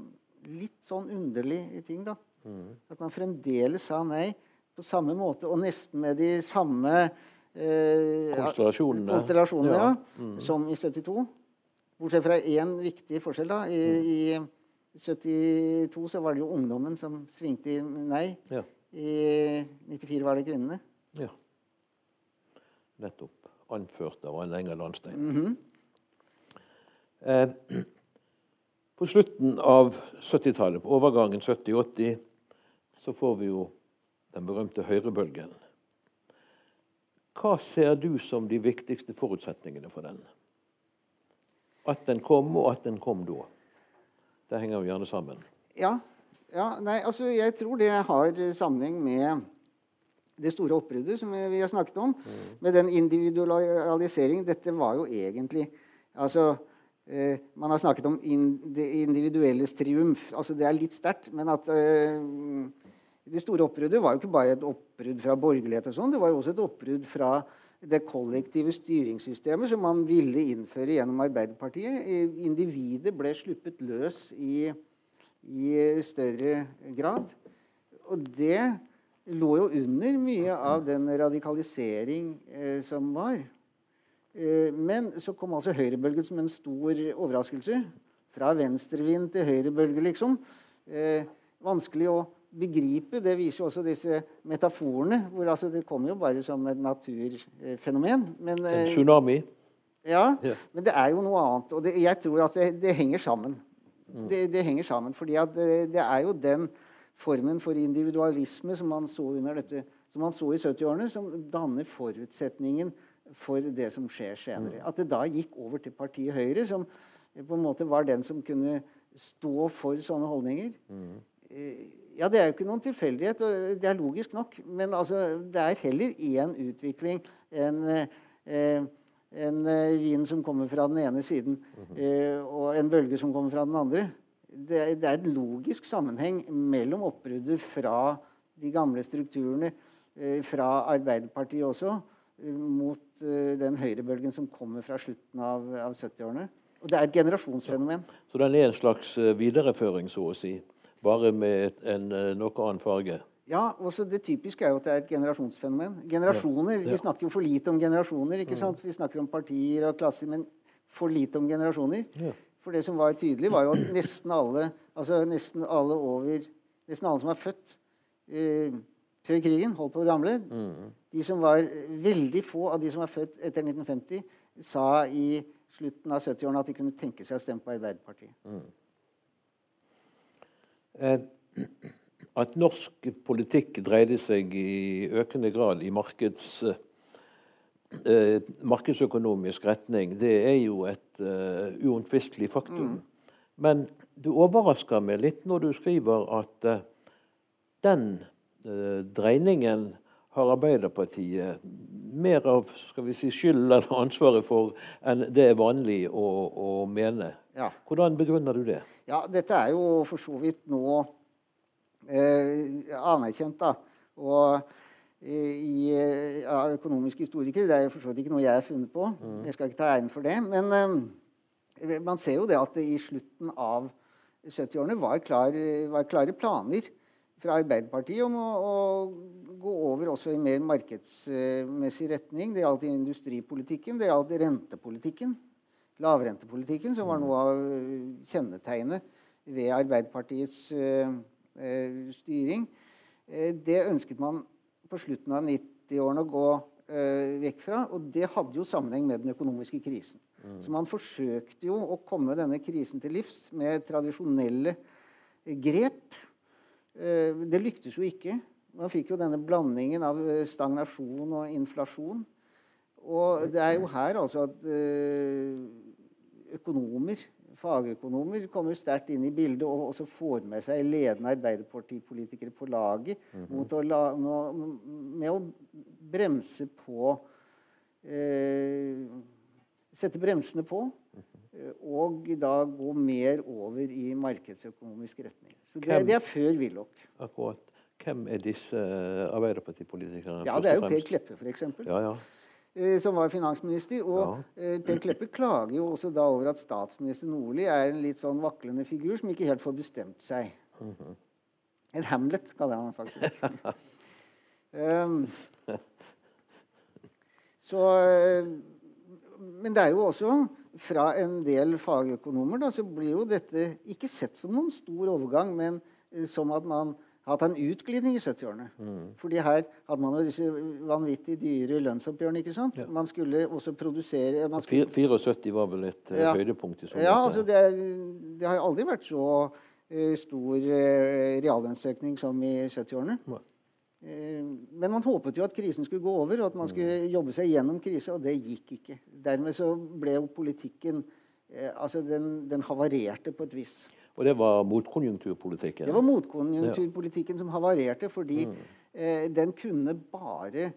litt sånn underlig ting. da. Mm. At man fremdeles sa nei på samme måte og nesten med de samme eh, konstellasjonene, konstellasjonene ja. Mm. som i 72. Bortsett fra én viktig forskjell. da, i, mm. i 72 så var det jo ungdommen som svingte i nei. Ja. I 94 var det kvinnene. Ja. Nettopp. Anført av Anne Enger Landstein. Mm -hmm. eh, på slutten av 70-tallet, på overgangen 70-80, så får vi jo den berømte høyrebølgen. Hva ser du som de viktigste forutsetningene for den? At den kom, og at den kom da? Det henger jo gjerne sammen. Ja. ja nei, altså jeg tror det har sammenheng med det store oppbruddet som vi har snakket om. Mm. Med den individualiseringen. Dette var jo egentlig altså, eh, Man har snakket om in, det individuelles triumf. Altså, det er litt sterkt, men at eh, det store oppbruddet var jo ikke bare et oppbrudd fra borgerlighet, og sånn, det var jo også et oppbrudd fra det kollektive styringssystemet som man ville innføre gjennom Arbeiderpartiet. Individet ble sluppet løs i, i større grad. Og det lå jo under mye av den radikalisering eh, som var. Eh, men så kom altså høyrebølgen som en stor overraskelse. Fra venstrevind til høyrebølge, liksom. Eh, vanskelig å begripe. Det viser jo også disse metaforene. hvor altså Det kommer jo bare som et naturfenomen. Men, en eh, tsunami? Ja, ja, men det er jo noe annet. Og det, jeg tror at det, det henger sammen. Mm. Det, det, henger sammen, fordi at det, det, er jo den formen for individualisme som man så, under dette, som man så i 70-årene, som danner forutsetningen for det som skjer senere. At det da gikk over til partiet Høyre, som på en måte var den som kunne stå for sånne holdninger. Eh, Ja, det er jo ikke noen tilfeldighet, og det er logisk nok. Men altså, det er heller én utvikling enn eh, en vin vind som kommer fra den ene siden, eh, og en bølge som kommer fra den andre. Det, er- det er en logisk sammenheng mellom oppbruddet fra de gamle strukturene, eh, fra Arbeiderpartiet også, eh, mot eh, den høyrebølgen som kommer fra slutten av, av 70-årene. Og det er et generasjonsfenomen. Så den er en slags eh, videreføring, så å si, bare med en eh, noe annen farge. Ja, også Det typiske er jo at det er et generasjonsfenomen. Generasjoner, Vi snakker jo for lite om generasjoner. ikke sant? Vi snakker om partier og klasser, men for lite om generasjoner. Ja. For det som var tydelig, var jo at nesten alle altså nesten alle over, nesten alle som var født eh, før krigen, holdt på det gamle De som var Veldig få av de som var født etter 1950, sa i slutten av 70-årene at de kunne tenke seg å stemme på Arbeiderpartiet. Eh, At norsk politikk dreide seg i økende grad i markeds, eh, markedsøkonomisk retning, det er jo et eh, uomtvistelig faktum. Men du overrasker meg litt når du skriver at eh, den eh, dreiningen har Arbeiderpartiet mer av skal vi si, skyld eller ansvaret for enn det er vanlig å, å mene. Ja. Hvordan begrunner du det? Ja, dette er jo for så vidt nå eh, anerkjent, da. Og eh, i, ja, av økonomiske historikere. Det er jo for så vidt ikke noe jeg har funnet på. Jeg skal ikke ta æren for det. Men eh, man ser jo det at det i slutten av 70-årene var, klar, var klare planer fra Arbeiderpartiet om å, å gå over også i mer markedsmessig retning. Det gjaldt industripolitikken, det gjaldt rentepolitikken. Lavrentepolitikken, som var noe av eh, kjennetegnet ved Arbeiderpartiets eh, eh, styring. Det ønsket man på slutten av 90-årene å gå vekk fra. Og det hadde jo sammenheng med den økonomiske krisen. Så man forsøkte jo å komme denne krisen til livs med tradisjonelle grep. Det lyktes jo ikke. Man fikk jo denne blandingen av stagnasjon og inflasjon. Og det er jo her altså at økonomer, fagøkonomer, kommer sterkt inn i bildet og også får med seg ledende Arbeiderpartipolitikere på laget mot å la, med, med å bremse på eh, Sette bremsene på. eh, Og da gå mer over i markedsøkonomisk retning. Så det, det er før Willoch. Akkurat. Hvem er disse eh, Arbeiderpartipolitikerne? Ja, det er jo Per? Kleppe, f.eks. Ja, ja. Eh, som var finansminister. Og ja. Per Kleppe klager jo også da over at statsminister Nordli er en litt sånn vaklende figur som ikke helt får bestemt seg. En Hamlet, kaller han faktisk. um, så eh, Men det er jo også fra en del fagøkonomer da, så blir jo dette ikke sett som noen stor overgang, men eh, som at man hatt en utglidning i 70-årene. Fordi her hadde man jo disse vanvittig dyre lønnsoppgjørene. ikke sant? Man skulle også produsere man skulle, 74 var vel et eh, Ja. høydepunkt i så Ja, altså det, det har aldri vært så eh, stor uh, reallønnsøkning som i 70-årene. Nei. Eh, men man håpet jo at krisen skulle gå over, og at man skulle jobbe seg gjennom krisa, og det gikk ikke. Dermed så ble jo politikken Altså, den, den havarerte på et vis. Og det var motkonjunkturpolitikken. Det var motkonjunkturpolitikken som havarerte, fordi Mm. eh, den kunne bare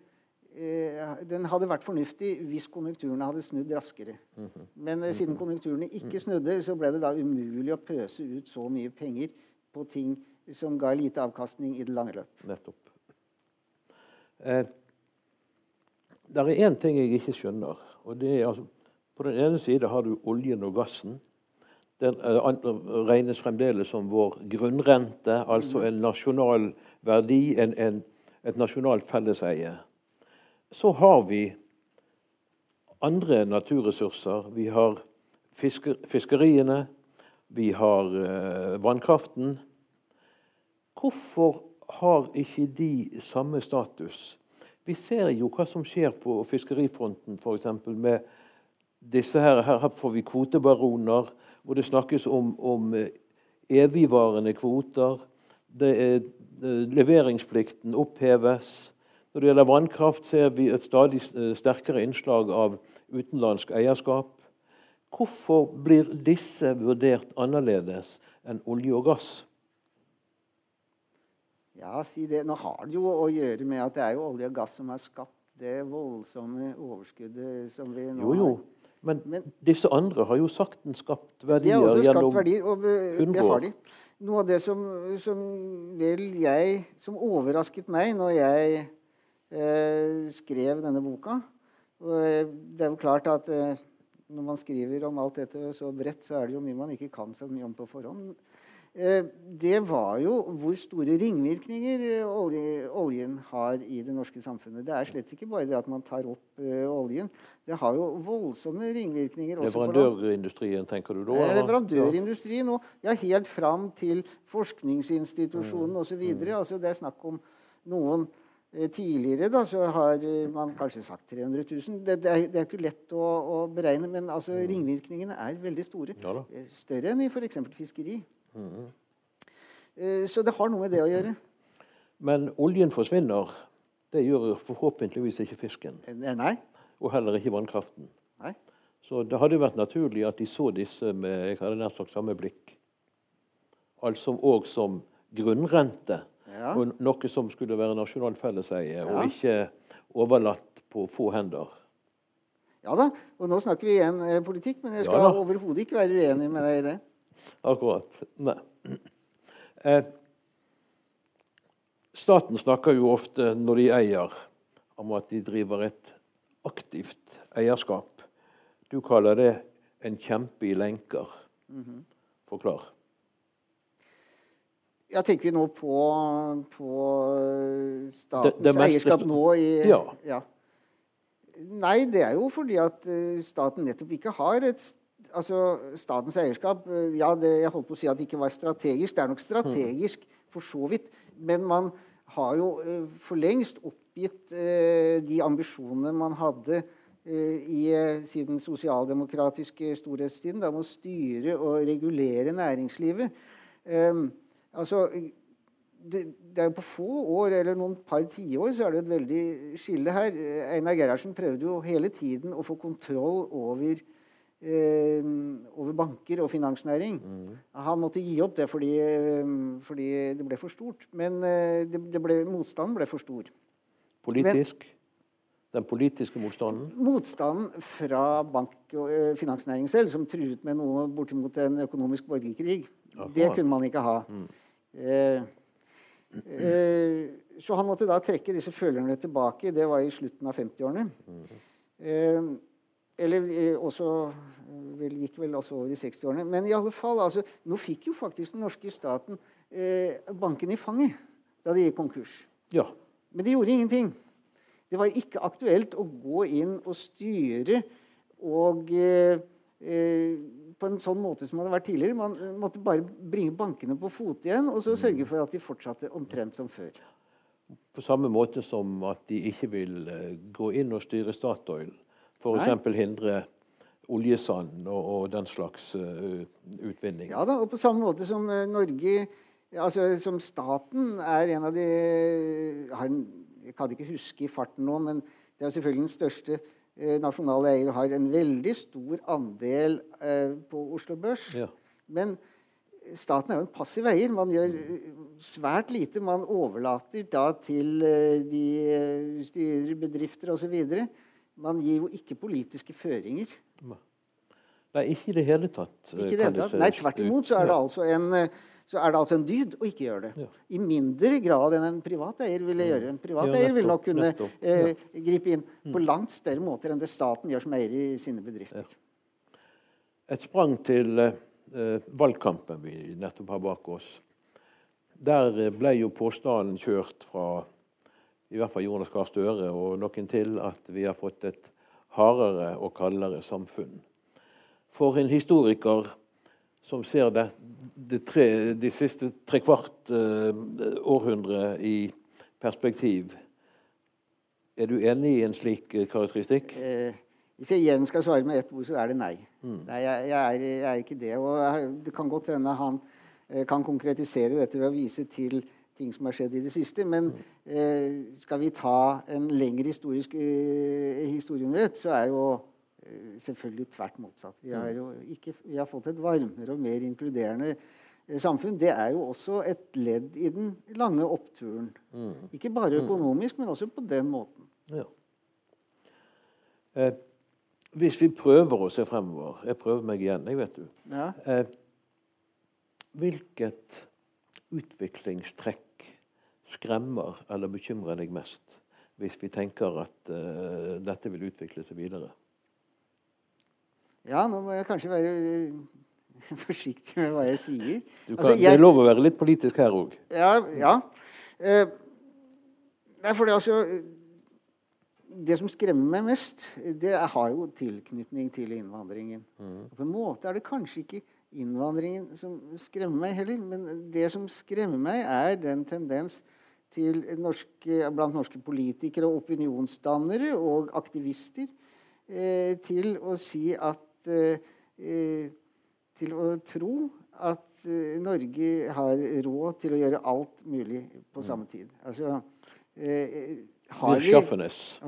eh, Den hadde vært fornuftig hvis konjunkturene hadde snudd raskere. Mhm. Men eh, siden konjunkturene ikke snudde, så ble det da umulig å pøse ut så mye penger på ting som ga lite avkastning i det lange løp. Nettopp. Eh, det er én ting jeg ikke skjønner. og det er altså, På den ene side har du oljen og gassen. Den eh, regnes fremdeles som vår grunnrente, altså en nasjonal verdi, en, en, et nasjonalt felleseie. Så har vi andre naturressurser. Vi har fisker, fiskeriene, vi har eh, vannkraften. Hvorfor har ikke de samme status? Vi ser jo hva som skjer på fiskerifronten, f.eks. med disse her. Her får vi kvotebaroner, hvor det snakkes om, om eh, evigvarende kvoter. Det er, eh, leveringsplikten oppheves. Når det gjelder vannkraft, ser vi et stadig eh, sterkere innslag av utenlandsk eierskap. Hvorfor blir disse vurdert annerledes enn olje og gass? Ja, si det. Nå har det jo å gjøre med at det er jo olje og gass som har skapt det voldsomme overskuddet som vi nå Jo, jo. Men, Men disse andre har jo sakten skapt verdier gjennom De har også skapt verdier, og det har de. Noe av det som, som vel jeg Som overrasket meg når jeg eh, skrev denne boka og eh, Det er jo klart at eh, når man skriver om alt dette så bredt, så er det jo mye man ikke kan så mye om på forhånd. Eh, det var jo hvor store ringvirkninger olje, oljen har i det norske samfunnet. Det er slett ikke bare det at man tar opp uh, oljen. Det har jo voldsomme ringvirkninger. Leverandørindustrien, tenker du da? Eller? Leverandørindustrien og ja, helt fram til forskningsinstitusjonen mm. osv. Mm. Altså, det er snakk om noen Tidligere da, så har man kanskje sagt 300 000. Det, det, er, det er, ikke lett å, å beregne, men altså, mm. ringvirkningene er veldig store. Ja, Større enn i f.eks. fiskeri. Mm. Så det har noe med det å gjøre. Men oljen forsvinner. Det gjør forhåpentligvis ikke fisken. Eh, nei. Og heller ikke vannkraften. Nei. Så det hadde vært naturlig at de så disse med jeg hadde nær sagt samme blikk. Altså òg som grunnrente. Ja. Og noe som skulle være nasjonalt felleseie, ja. og ikke overlatt på få hender. Ja da, og nå snakker vi igjen eh, politikk, men jeg skal ja, overhodet ikke være uenig med deg i det. Akkurat. Eh, staten snakker jo ofte, når de eier, om at de driver et aktivt eierskap. Du kaller det en kjempe i lenker. -hmm. Forklar. Ja, tenker vi nå på, på statens det, det eierskap nå i ja. ja. Nei, det er jo fordi at eh, staten nettopp ikke har et altså, statens eierskap eh, ja, det, Jeg holdt på å si at det ikke var strategisk. Det er nok strategisk for så vidt. Men man har jo uh, for lengst oppgitt uh, de ambisjonene man hadde i siden sosialdemokratiske storhetstiden, da å styre og regulere næringslivet. Um, altså, det, det, er jo På få år, eller noen par tiår, så er det et veldig skille her. Einar Gerhardsen prøvde jo hele tiden å få kontroll over eh, over banker og finansnæring. Mm. Han måtte gi opp det fordi, eh, fordi det ble for stort. Men eh, det, det ble, motstanden ble for stor. Politisk? Men, den politiske motstanden? Motstanden fra bank- og finansnæring finansnæringen selv, som truet med noe bortimot en økonomisk borgerkrig. Aha. Det kunne man ikke ha. Mm. Eh, eh, så han måtte da trekke disse følerne tilbake. Det var i slutten av 50-årene. Mm. Eller eh, også eh, vel, gikk vel også over i 60-årene. Men i alle fall, altså, nå fikk jo faktisk den norske staten eh, banken i fanget da de gikk konkurs. Ja. Men de gjorde ingenting. Det var ikke aktuelt å gå inn og styre og eh, eh, på en sånn måte som det hadde vært tidligere. Man måtte bare bringe bankene på fote igjen og så sørge for at de fortsatte omtrent som før. På samme måte som at de ikke vil gå inn og styre Statoil F.eks. hindre oljesand og, og, den slags uh, utvinning. Ja da, og på samme måte som uh, Norge altså Som staten er en av de en, Jeg kan ikke huske i farten nå, men det er selvfølgelig den største uh, nasjonale eier og har en veldig stor andel på Oslo Børs. Ja. Men staten er jo en passiv eier. Man gjør svært lite. Man overlater da til de styrer, bedrifter osv. Man gir jo ikke politiske føringer. Nei, ikke i det hele tatt. Ikke det hele tatt. Nei, Tvert imot så er det altså en, er det altså en dyd å ikke gjøre det. Ja. I mindre grad enn en privat eier ville gjøre. En privat eier vil nok kunne eh, gripe inn på mm. langt større måter enn det staten gjør som eier i sine bedrifter. Ja. Et sprang til eh, valgkampen vi nettopp har bak oss. Der ble jo påstanden kjørt fra i hvert fall Jonas Gahr Støre og noen til, at vi har fått et hardere og kaldere samfunn. For en historiker som ser det, det tre, de siste trekvart uh, århundre i perspektiv, er du enig i en slik uh, karakteristikk? Eh, hvis jeg igjen skal svare med ett ord, så er det nei. Mm. Nei, jeg, jeg, er, jeg, er, ikke det. Og det kan godt hende han eh, kan konkretisere dette ved å vise til ting som har skjedd i det siste. Men eh, skal vi ta en lengre historisk eh, historie under ett, så er jo eh, selvfølgelig tvert motsatt. Vi har, jo ikke, vi har fått et varmere og mer inkluderende eh, samfunn. Det er jo også et ledd i den lange oppturen. Ikke bare økonomisk, men også på den måten. Ja. Eh, hvis vi prøver å se fremover Jeg prøver meg igjen, jeg vet du. Ja. Eh, hvilket utviklingstrekk skremmer eller bekymrer deg mest, hvis vi tenker at uh, dette vil utvikle seg videre? ja, nå må jeg kanskje være eh, forsiktig med hva jeg sier. Du kan, Altså, Det jeg- er lov å være litt politisk her òg. Ja. ja. Eh, det, altså, det som skremmer meg mest, det har jo tilknytning til innvandringen. Mm. På en måte er det kanskje ikke innvandringen som skremmer meg heller, men det som skremmer meg, er den tendens til norske, blant norske politikere og opinionsdannere og aktivister eh, til å si at eh, eh, Til å tro at eh, Norge har råd til å gjøre alt mulig på samme tid. Altså eh, har vi Virschaffenes.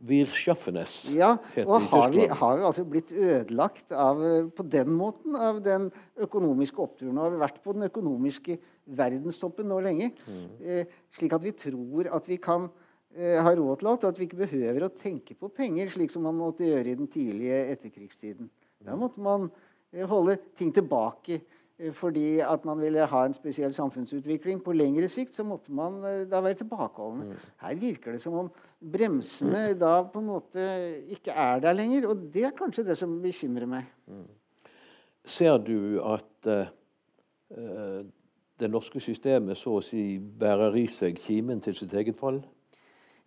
Virschaffenes Ja, og har vi, har vi altså blitt ødelagt av, eh, på den måten av den økonomiske oppturen. Og har vi vært på den økonomiske verdenstoppen nå lenge. Eh, slik at vi tror at vi kan eh, ha råd til alt, og at vi ikke behøver å tenke på penger, slik som man måtte gjøre i den tidlige etterkrigstiden. Da måtte man eh, holde ting tilbake. Eh, Fordi at man ville ha en spesiell samfunnsutvikling. På lengre sikt så måtte man eh, da være tilbakeholdne. Her virker det som om bremsene da på en måte ikke er der lenger. Og det er kanskje det som bekymrer meg. Ser du at eh, det norske systemet så å si bærer i seg kimen til sitt eget fall?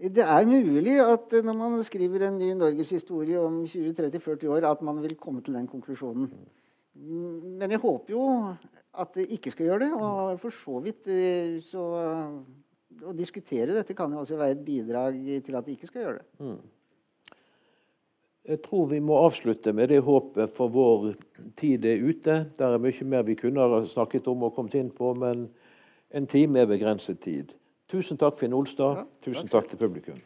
Det er mulig at når man skriver en ny norgeshistorie om 20-30-40 år, at man vil komme til den konklusjonen. Mm, Men jeg håper jo at det ikke skal gjøre det. Og for så vidt eh, så Å diskutere dette kan jo også være et bidrag til at det ikke skal gjøre det. Jeg tror vi må avslutte med det håpet, for vår tid er ute. Det er mye mer vi kunne ha snakket om og kommet inn på, men en time er begrenset tid. Tusen takk, Finn Olstad. Ja, takk Tusen takk til publikum.